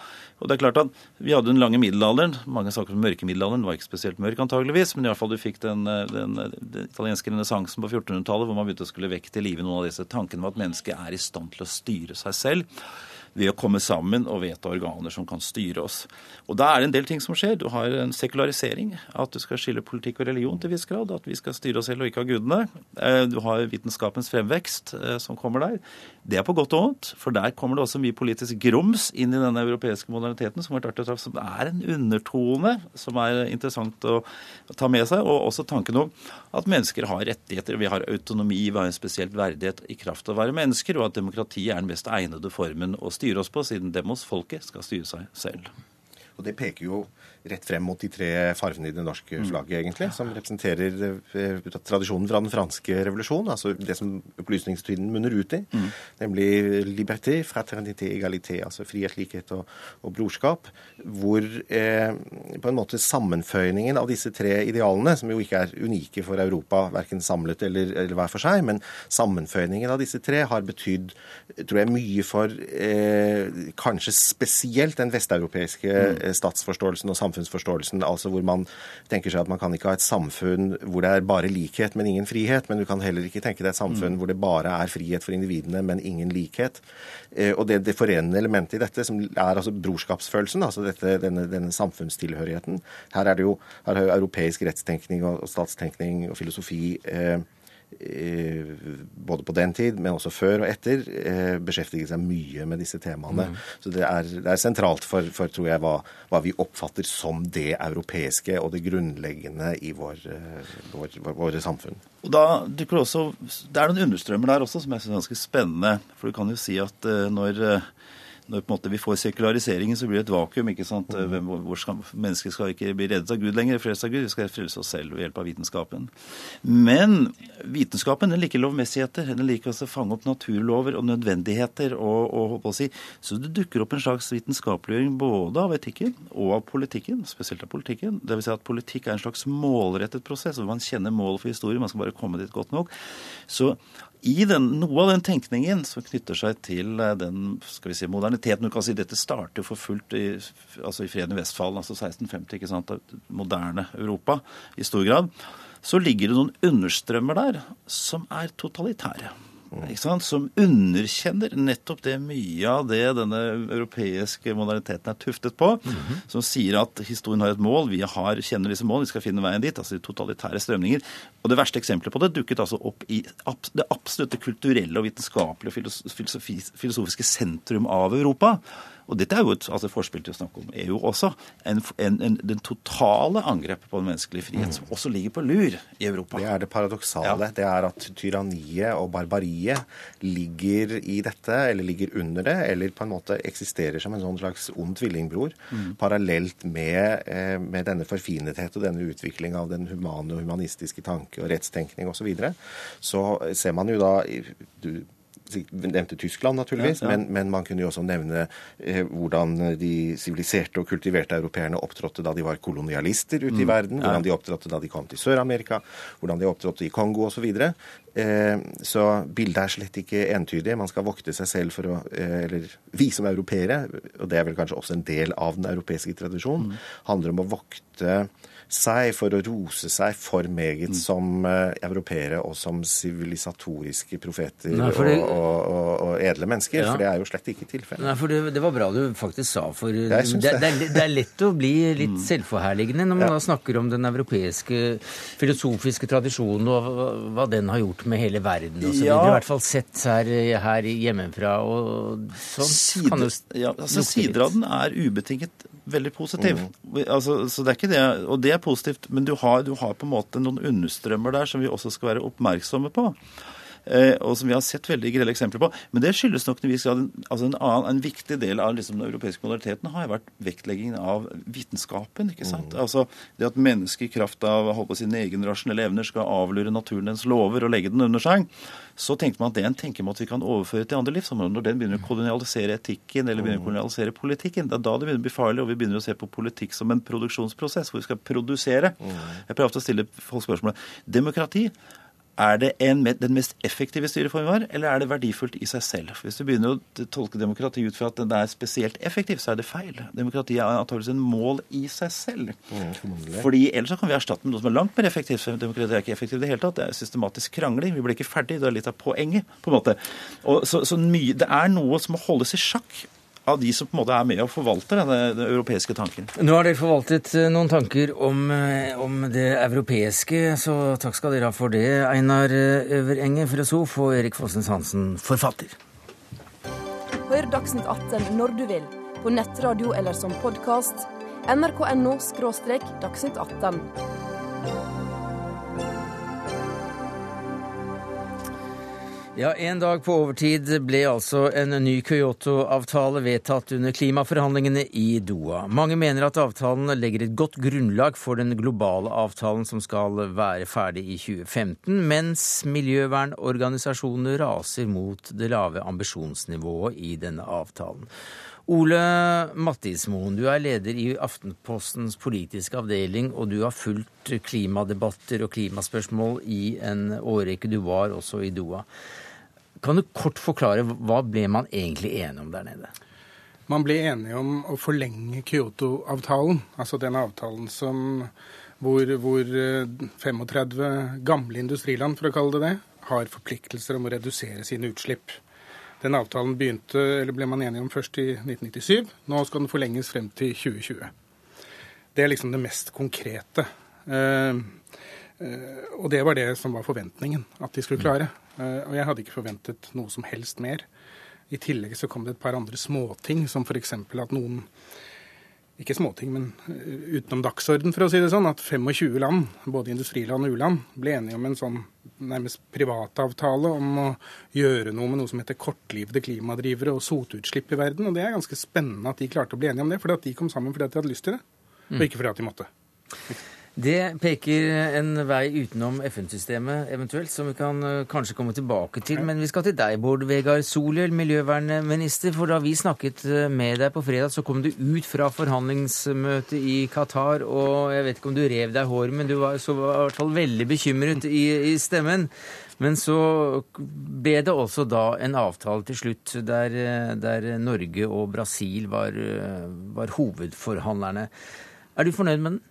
Og det er klart at vi hadde den lange middelalderen. Mange snakker om mørke middelalderen. Den var ikke spesielt mørk antageligvis, men i hvert fall du fikk den, eh, den, den italienske renessansen på 1400-tallet hvor man begynte å skulle vekke til live noen av disse tankene om at mennesket er i stand til å styre seg selv ved å komme sammen og vedta organer som kan styre oss. Og da er det en del ting som skjer. Du har en sekularisering, at du skal skille politikk og religion til viss grad, at vi skal styre oss selv og ikke ha gudene. Eh, Du har vitenskapens fremvekst eh, som kommer der. Det er på godt og vondt, for der kommer det også mye politisk grums inn i denne europeiske moderniteten, som er en undertone som er interessant å ta med seg, og også tanken om at mennesker har rettigheter, vi har autonomi, vi har en spesielt verdighet i kraft av å være mennesker, og at demokratiet er den mest egnede formen å styre oss på, siden demos, folket, skal styre seg selv. Og det peker jo rett frem mot de tre fargene i det norske flagget, egentlig, som representerer eh, tradisjonen fra den franske revolusjon, altså det som opplysningstiden munner ut i, nemlig liberté, fraternité, égalité, altså frihet, likhet og, og brorskap, hvor eh, på en måte sammenføyningen av disse tre idealene, som jo ikke er unike for Europa, verken samlet eller, eller hver for seg, men sammenføyningen av disse tre har betydd, tror jeg, mye for eh, kanskje spesielt den vesteuropeiske mm. statsforståelsen og samfunnsforståelsen, altså hvor man tenker seg at man kan ikke ha et samfunn hvor det er bare likhet, men ingen frihet, men du kan heller ikke tenke deg et samfunn hvor det bare er frihet for individene, men ingen likhet. Eh, Og det, det forenende elementet i dette, som er altså brorskapsfølelsen, altså dette, denne, denne samfunnstilhørigheten, her er det jo her er jo europeisk rettstenkning og, og statstenkning og filosofi eh, både på den tid, men også før og etter, beskjeftiger beskjeftiget seg mye med disse temaene. Så det er, det er sentralt for, for tror jeg, hva, hva vi oppfatter som det europeiske og det grunnleggende i vår, eh, vår, vår, våre samfunn. Og da dukker det også, Det er noen understrømmer der også som jeg synes er ganske spennende. For du kan jo si at eh, når, eh, når på en måte vi får sekulariseringen, så blir det et vakuum. ikke sant? Eh, Hvem, hvor skal, mennesker skal ikke bli reddet av Gud lenger, frelst av Gud. Vi skal frelse oss selv ved hjelp av vitenskapen. Men vitenskapen den liker lovmessigheter. Den liker å fange opp naturlover og nødvendigheter. og, og si. Så det dukker opp en slags vitenskapeliggjøring både av etikken og av politikken. Spesielt av politikken. Det vil si at politikk er en slags målrettet prosess, hvor man kjenner målet for historien. Man skal bare komme dit godt nok. Så i den, noe av den tenkningen som knytter seg til eh, den skal vi si, moderniteten du kan si Dette starter for fullt i, altså i freden i Vestfallen, altså 1650, ikke sant, moderne Europa i stor grad. Så ligger det noen understrømmer der som er totalitære. Som underkjenner nettopp det mye av det denne europeiske moderniteten er tuftet på. Som sier at historien har et mål, vi har, kjenner disse målene, vi skal finne veien dit. Altså de totalitære strømninger. Og det verste eksempelet på det dukket altså opp i det absolutte kulturelle og vitenskapelige og filosofiske sentrum av Europa. Og dette er jo et altså forspill til å snakke om EU også. En, en, en, den totale angrepet på den menneskelige frihet, som også ligger på lur i Europa. Det er det paradoksale. Det er at tyranniet og barbariet ligger i dette, eller ligger under det, eller på en måte eksisterer som en sånn slags ond tvillingbror, parallelt med, eh, med denne forfinethet og denne utvikling av den humane og humanistiske tanke og rettstenkning osv. Så, videre. så ser man jo da du, nevnte Tyskland, naturligvis, Ja, ja. Men, men man kunne jo også nevne eh, hvordan de siviliserte og kultiverte europeerne opptrådte da de var kolonialister ute i verden, hvordan de opptrådte da de kom til Sør-Amerika, hvordan de opptrådte i Kongo osv. Så, videre. eh, så bildet er slett ikke entydig. Man skal vokte seg selv for å eh, Eller vi som europeere, og det er vel kanskje også en del av den europeiske tradisjonen, handler om å vokte seg for å rose seg for meget som uh, europeere og som sivilisatoriske profeter Nei, det- og, og, og, edle mennesker. Ja. For det er jo slett ikke tilfellet. Nei, for det, det var bra du faktisk sa, for det, det, er, lett å bli litt selvforherligende når man da snakker om den europeiske filosofiske tradisjonen og hva, den har gjort med hele verden og så Ja. I hvert fall sett her, her hjemmefra og sånn. kan jo Side, ja, altså. Sider av den er ubetinget veldig positiv. Altså, så det er ikke det, Og det er positivt, men du har, du har på en måte noen understrømmer der som vi også skal være oppmerksomme på. Eh, og som vi har sett veldig grelle eksempler på. Men det skyldes nok til en viss grad altså en, annen, en viktig del av liksom, den europeiske moderniteten har vært vektleggingen av vitenskapen. ikke sant? Altså Det at mennesket i kraft av holdt på, sine egne rasjonelle evner skal avlure naturen dens lover og legge den under seg. Så tenkte man at det er en tenkemåte vi kan overføre til andre livsområder. Når den begynner å kolonialisere etikken eller begynner å kolonialisere politikken, det er da det begynner å bli farlig, og vi begynner å se på politikk som en produksjonsprosess hvor vi skal produsere. Jeg prøver ofte å stille folk spørsmålet demokrati. Er det en, den mest effektive styreformen vår, eller er det verdifullt i seg selv? Hvis du begynner å tolke demokrati ut fra at den er spesielt effektiv, så er det feil. Demokrati er antakeligvis en mål i seg selv. Fordi ellers kan vi erstatte med noe som er langt mer effektivt. Demokrati er ikke effektivt i det hele tatt. Det er systematisk krangling. Vi blir ikke ferdig. Det er litt av poenget, på en måte. Og så, så mye, det er noe som må holdes i sjakk av de som på en måte er med og forvalter denne, den europeiske tanken. Nå har dere forvaltet eh, noen tanker om, eh, om det europeiske, så takk skal dere ha for det. Einar eh, Øverenge, filosof, og Erik Fossens Hansen, forfatter. Hør Dagsnytt 18 når du vil, på nettradio eller som podkast. nrk.no – dagsnytt 18. Ja, En dag på overtid ble altså en ny Kyoto-avtale vedtatt under klimaforhandlingene i Doha. Mange mener at avtalen legger et godt grunnlag for den globale avtalen som skal være ferdig i 2015, mens miljøvernorganisasjonene raser mot det lave ambisjonsnivået i denne avtalen. Ole Mattismoen, du er leder i Aftenpostens politiske avdeling, og du har fulgt klimadebatter og klimaspørsmål i en årrekke. Du var også i Doha. Kan du kort forklare hva ble man egentlig enige om der nede? Man ble enige om å forlenge Kyoto-avtalen, altså den avtalen som, hvor, hvor eh, 35 gamle industriland, for å kalle det det, har forpliktelser om å redusere sine utslipp. Den avtalen begynte, eller ble man enige om først i 1997. Nå skal den forlenges frem til 2020. Det er liksom det mest konkrete. Eh, eh, og det var det som var forventningen at de skulle klare. Eh, og jeg hadde ikke forventet noe som helst mer. I tillegg så kom det et par andre småting, som f.eks. at noen ikke småting, men eh, utenom dagsorden, for å si det sånn, at 25 land, både industriland og u-land, ble enige om en sånn nærmest privatavtale om å gjøre noe med noe som heter kortlivede klimadrivere og sotutslipp i verden. Og det er ganske spennende at de klarte å bli enige om det, fordi at de kom sammen fordi at de hadde lyst til det, og ikke fordi at de måtte. Det peker en vei utenom FN-systemet eventuelt, som vi kan eh, kanskje komme tilbake til. Men vi skal til deg, Bård Vegar Solhjell, miljøvernminister. For da vi snakket eh, med deg på fredag, så kom du ut fra forhandlingsmøtet i Qatar. Og jeg vet ikke om du rev deg håret, men du var, så var i hvert fall veldig bekymret i, i stemmen. Men så ble det også da en avtale til slutt der, eh, der Norge og Brasil var, var hovedforhandlerne. Er du fornøyd med den?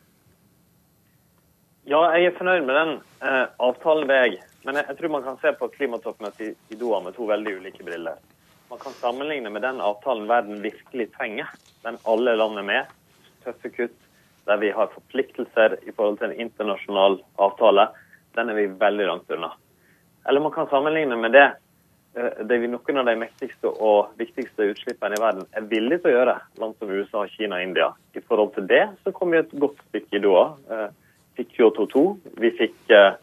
Ja, jeg er fornøyd med den. Eh, avtalen jeg. Men jeg, jeg tror man kan se på klimatoppmøtet i, i Doha med to veldig ulike briller. Man kan sammenligne med den avtalen verden virkelig trenger. Den alle land er med. Tøffe kutt. Der vi har forpliktelser i forhold til en internasjonal avtale. Den er vi veldig langt unna. Eller man kan sammenligne med det eh, det vi noen av de mektigste og viktigste utslippene i verden er villige til å gjøre, land som USA, Kina og India. I forhold til det så kom vi et godt stykke i Doha. Eh, Fikk Kyoto 2. Vi fikk eh,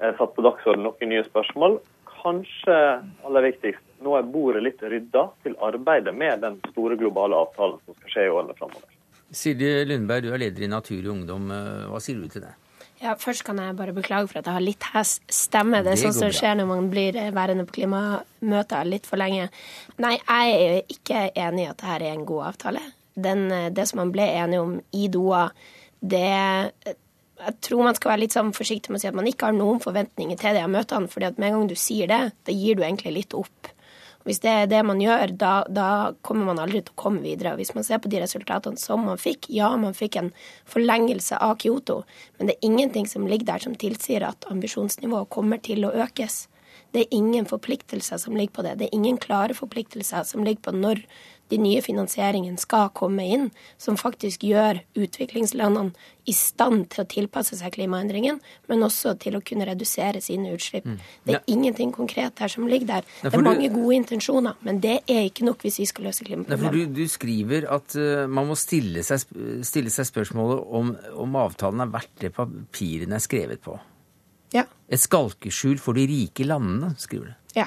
satt på dagsordenen noen nye spørsmål. Kanskje aller viktigst, nå er bordet litt rydda til arbeidet med den store globale avtalen som skal skje i årene framover. Silje Lundberg, du er leder i Natur og Ungdom. Eh, Hva sier du til det? Ja, Først kan jeg bare beklage for at jeg har litt hes stemme. Det er sånt som skjer når man blir eh, værende på klimamøter litt for lenge. Nei, jeg er ikke enig i at dette er en god avtale. Den, eh, det som man ble enige om i Doha, det jeg tror man skal være litt sånn forsiktig med å si at man ikke har noen forventninger til de her møtene. fordi at med en gang du sier det, da gir du egentlig litt opp. Hvis det er det man gjør, da, da kommer man aldri til å komme videre. Og Hvis man ser på de resultatene som man fikk, ja, man fikk en forlengelse av Kyoto, men det er ingenting som ligger der som tilsier at ambisjonsnivået kommer til å økes. Det er ingen forpliktelser som ligger på det. Det er ingen klare forpliktelser som ligger på når de nye finansieringene skal komme inn, som faktisk gjør utviklingslandene i stand til å tilpasse seg klimaendringen, men også til å kunne redusere sine utslipp. Det er ingenting konkret her som ligger der. Nei, Det er er du- mange gode intensjoner, men det er ikke nok hvis vi skal løse klimaproblemet. du, du skriver at uh, man må stille seg, stille seg spørsmålet om, om avtalen er verdt det papirene er skrevet på. Ja. Et skalkeskjul for de rike landene, skriver du. Ja.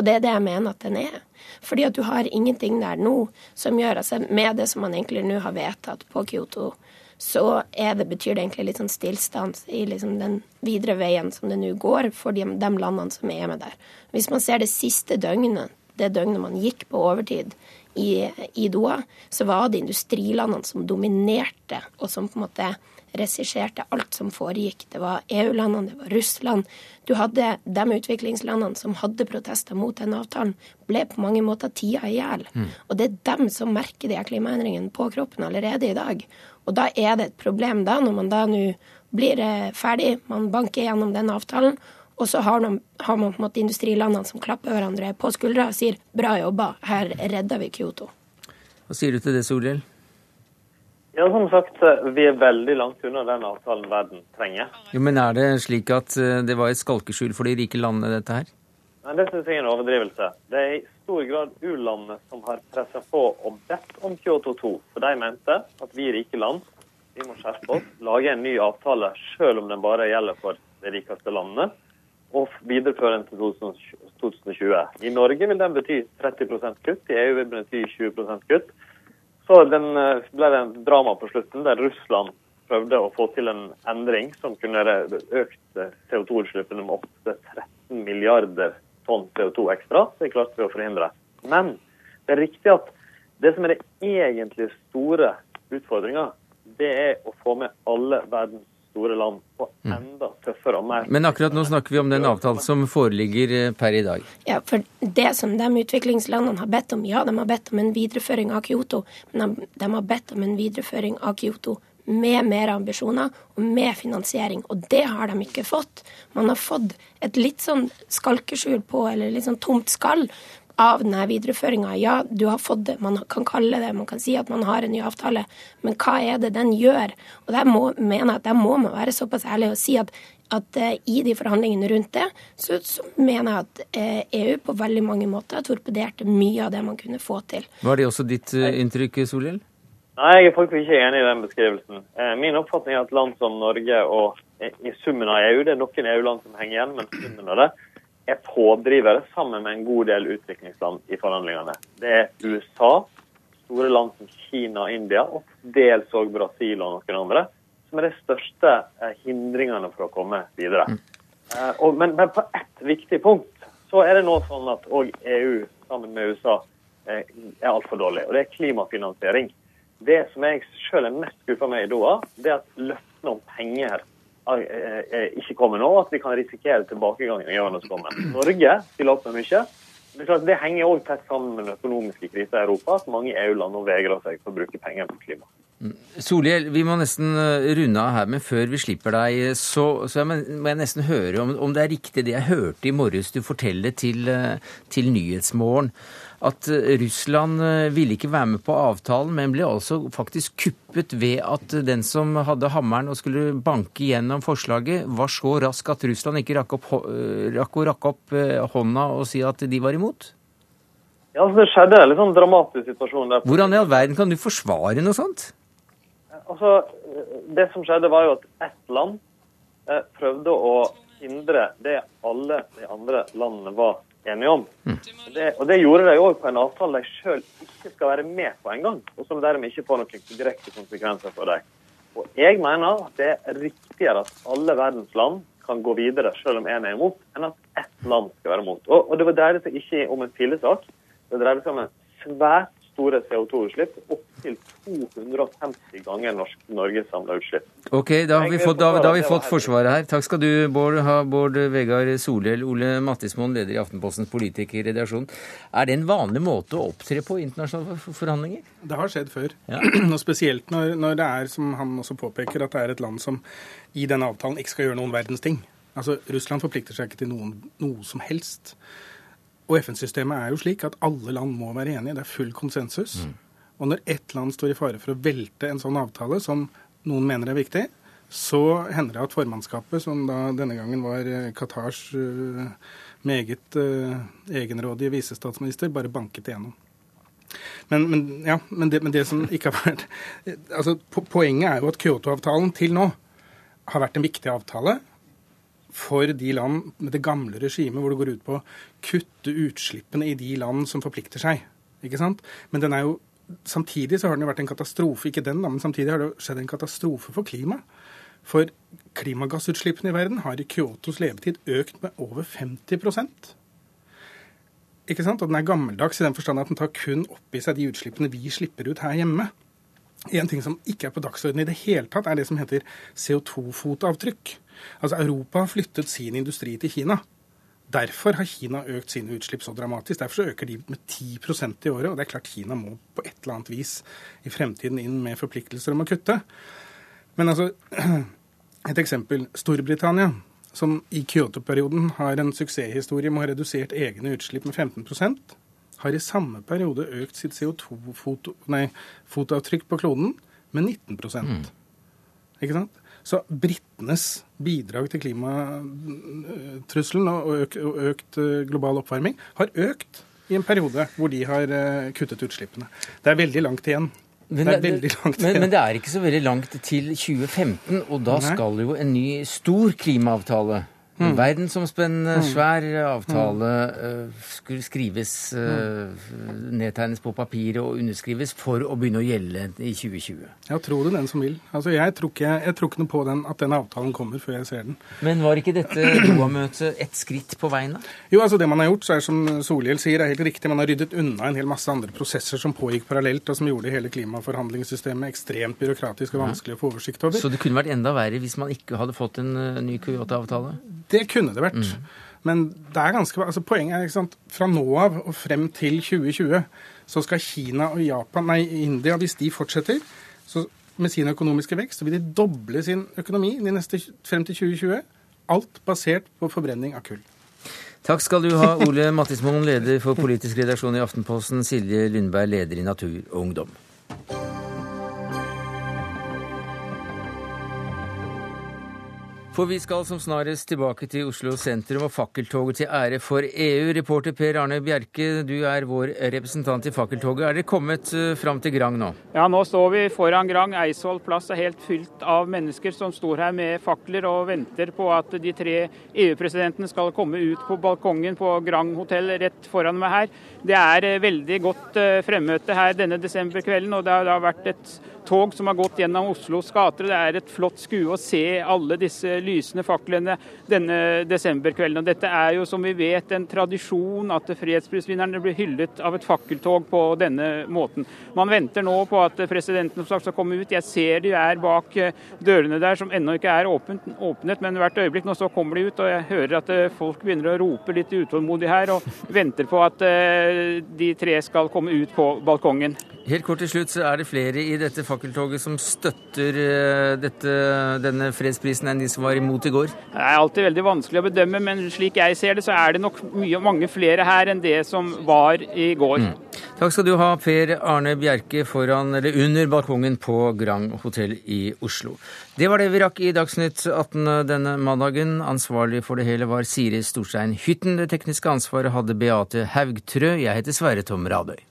Og det er det jeg mener at den er. Fordi at du har ingenting der nå som gjør altså Med det som man egentlig nå har vedtatt på Kyoto, så det, betyr det egentlig litt sånn stillstand i liksom den videre veien som det nå går for de, de landene som er med der. Hvis man ser det siste døgnet, det døgnet man gikk på overtid i, i Doha, så var det industrilandene som dominerte, og som på en måte regisserte alt som foregikk. Det var EU-landene, det var Russland. Du hadde de utviklingslandene som hadde protester mot den avtalen, ble på mange måter tida i hjel. Og det er dem som merker de klimaendringene på kroppen allerede i dag. Og da er det et problem da, når man da nå blir eh, ferdig, man banker gjennom den avtalen, og så har man, har man på en måte industrilandene som klapper hverandre på skuldra og sier 'bra jobba, her redder vi Kyoto'. Hva sier du til det, Solhjell? Ja, som sagt, vi er veldig langt unna den avtalen verden trenger. Jo, men er det slik at eh, det var et skalkeskjul for de rike landene, dette her? Nei, det synes jeg er en overdrivelse. Det er i stor grad u-landene som har pressa på og bedt om Kyoto 2. For de mente at vi rike land vi må skjerpe oss, lage en ny avtale selv om den bare gjelder for de rikeste landene, og videreføre den til 2020. I Norge vil den bety 30% kutt, i EU vil den bety 20 kutt. Så den, eh, ble det en drama på slutten der Russland prøvde å få til en endring som kunne økt eh, CO2-utslippene med opp til 13 milliarder tonn CO2 ekstra. Det klarte vi å forhindre. Men det er riktig at det som er det egentlig store utfordringa, det er å få med alle verdens store land på enda tøffere og mer Men akkurat nå snakker vi om den avtalen som foreligger eh, per i dag. Ja, for det som de utviklingslandene har bedt om, ja, de har bedt om en videreføring av Kyoto, men de, de har bedt om en videreføring av Kyoto med mer ambisjoner og med finansiering, og det har de ikke fått. Man har fått et litt sånn skalkeskjul på, eller litt sånn tomt skall av denne videreføringa. Ja, du har fått det, man kan kalle det, man kan si at man har en ny avtale, men hva er det den gjør? Og der må, mener jeg at der må man være såpass ærlig og si at at eh, i de forhandlingene rundt det, så, så mener jeg at eh, EU på veldig mange måter torpederte mye av det man kunne få til. Var det også ditt eh, inntrykk, Solhjell? Nei, jeg er faktisk ikke enig i den beskrivelsen. Min oppfatning er at land som Norge og i summen av EU, det er noen EU-land som henger igjen, men summen av det er pådrivere sammen med en god del utviklingsland i forhandlingene. Det er USA, store land som Kina og India, og dels òg Brasil og noen andre, som er de største eh, hindringene for å komme videre. Eh, og, men, men på ett viktig punkt så er det nå sånn at òg EU sammen med USA eh, er altfor dårlig, og det er klimafinansiering. Det som jeg selv er mest skuffa med i Doha, det er at løftene om penger eh, eh, ikke kommer nå, at vi kan risikere tilbakegang i årene som kommer. Norge stiller opp med mye. Det, klart, det henger òg tett sammen med den økonomiske krisen i Europa, at mange EU-land nå vegrer seg for å bruke penger på klima. Solhjell, vi må nesten eh, runde av her, men før vi slipper deg, så, så må jeg nesten høre om, om, det er riktig det jeg hørte i morges du forteller til, eh, til Nyhetsmorgen. At eh, Russland ville ikke være med på avtalen, men ble altså faktisk kuppet ved at den som hadde hammeren og skulle banke gjennom forslaget, var så rask at Russland ikke rakk, opp, rakk å rakke opp hånda og si at de var imot? Ja, altså Det skjedde en litt sånn dramatisk situasjon der. Hvordan i all verden kan du forsvare noe sånt? Altså, Det som skjedde, var jo at ett land eh, prøvde å hindre det alle de andre landene var enige om. Mm. Det, og Det gjorde de òg på en avtale de sjøl ikke skal være med på engang, og som dermed ikke får noen direkte konsekvenser for dem. Og Jeg mener at det er riktigere at alle verdens land kan gå videre selv om én er imot, enn at ett land skal være imot. Og, og Det dreide seg ikke om en fillesak, det dreide seg om en svært store CO2-utslipp, opptil 250 ganger norsk, Norges samla utslipp. Ok, da har vi fått, da, da har vi fått Forsvaret her. Takk skal du, Bård, ha Bård Vegard Solhjell. Ole Mattismoen, leder i Aftenpostens politikerredaksjon. Er det en vanlig måte å opptre på i internasjonale forhandlinger? Det har skjedd før. Ja. Og spesielt når, når, det er, som han også påpeker, at det er et land som i denne avtalen ikke skal gjøre noen verdens ting. Altså, Russland forplikter seg ikke til noen, noe som helst. Og FN-systemet er jo slik at alle land må være enige. Det er full konsensus. Mm. Og når ett land står i fare for å velte en sånn avtale, som noen mener er viktig, så hender det at formannskapet, som da denne gangen var eh, Qatars uh, meget uh, egenrådige visestatsminister, bare banket igjennom. Men, men, ja, men, det, men, det, som ikke har vært altså, Poenget er jo at Kyoto-avtalen til nå har vært en viktig avtale for de land med det gamle regimet, hvor det går ut på å kutte utslippene i de land som forplikter seg. Ikke sant? Men den er jo, samtidig så har den jo vært en katastrofe, ikke den da, men samtidig har det skjedd en katastrofe for klimaet. For klimagassutslippene i verden har i Kyotos levetid økt med over 50% ikke sant? Og den er gammeldags i den forstand at den tar kun opp i seg de utslippene vi slipper ut her hjemme. En ting som ikke er på dagsordenen i det hele tatt, er det som heter CO2-fotavtrykk. Altså Europa har flyttet sin industri til Kina. Derfor har Kina økt sine utslipp så dramatisk. Derfor så øker de med 10% i året. Og det er klart Kina må på et eller annet vis i fremtiden inn med forpliktelser om å kutte. Men altså, et eksempel. Storbritannia, som i Kyoto-perioden har en suksesshistorie med å ha redusert egne utslipp med 15% har i samme periode økt sitt CO2-fotavtrykk på kloden med 19 mm. Ikke sant? Så britenes bidrag til klimatrusselen og økt, eh, global oppvarming har økt i en periode hvor de har eh, kuttet utslippene. Det er veldig langt igjen. Men det, er langt men, men, det er ikke så veldig langt til 2015, og da skal jo en ny stor klimaavtale Mm. Verdensomspennende, mm. svær avtale mm. skulle skrives, uh, nedtegnes på papiret og underskrives for å begynne å gjelde i 2020. Ja, tro det den som vil. Altså, jeg, tror ikke, jeg tror ikke noe på den, at den avtalen kommer før jeg ser den. Men var ikke dette Doha-møtet et skritt på veien, da? Jo, altså det man har gjort, så er som Solhjell sier, er helt riktig. Man har ryddet unna en hel masse andre prosesser som pågikk parallelt, og som gjorde hele klimaforhandlingssystemet ekstremt byråkratisk og vanskelig å få oversikt over. Så det kunne vært enda verre hvis man ikke hadde fått en ny Kyoto-avtale? Det kunne det vært. Mm. Men det er ganske, altså poenget er ikke sant, fra nå av og frem til 2020 så skal Kina og Japan, nei, India, hvis de fortsetter så, med sin økonomiske vekst, så vil de doble sin økonomi neste, frem til 2020. Alt basert på forbrenning av kull. Takk skal du ha, Ole Mattismoen, leder for politisk redaksjon i Aftenposten, Silje Lundberg, leder i Natur og Ungdom. For vi skal som snarest tilbake til Oslo sentrum og fakkeltoget til ære for EU. Reporter Per Arne Bjerke, du er vår representant i fakkeltoget. Er dere kommet eh, fram til Grang nå? Ja, nå står vi foran Grang. Eidsvoll plass er helt fylt av mennesker som står her med fakler og venter på at de tre EU-presidentene skal komme ut på balkongen på Grang hotell rett foran meg her. Det er eh, veldig godt eh, fremmøte her denne desemberkvelden, og det har vært et tog som har gått gjennom Oslos gater. Det er et flott skue å se alle disse lysende faklene denne desemberkvelden. Og dette er jo, som vi vet, en tradisjon at fredsprisvinnerne blir hyllet av et fakkeltog på denne måten. Man venter nå på at presidenten skal komme ut. Jeg ser de er bak eh, dørene der, som ennå ikke er åpnet, åpnet, men hvert øyeblikk nå så kommer de ut. Og jeg hører at eh, folk begynner å rope litt utålmodig her, og venter på at eh, de tre skal komme ut på balkongen. Helt kort til slutt, så er det flere i dette fakkeltoget som støtter eh, dette, denne fredsprisen enn de som var imot i går? Det er alltid veldig vanskelig å bedømme, men slik jeg ser det, så er det nok mye, mange flere her enn det som var i går. Mm. Takk skal du ha, Per Arne Bjerke, foran, eller under balkongen på Grand hotell i Oslo. Det var det vi rakk i Dagsnytt 18 denne mandagen. Ansvarlig for det hele var Siri Storstein Hytten. Det tekniske ansvaret hadde Beate Haugtrø. Jeg heter Sverre Tom Radøy.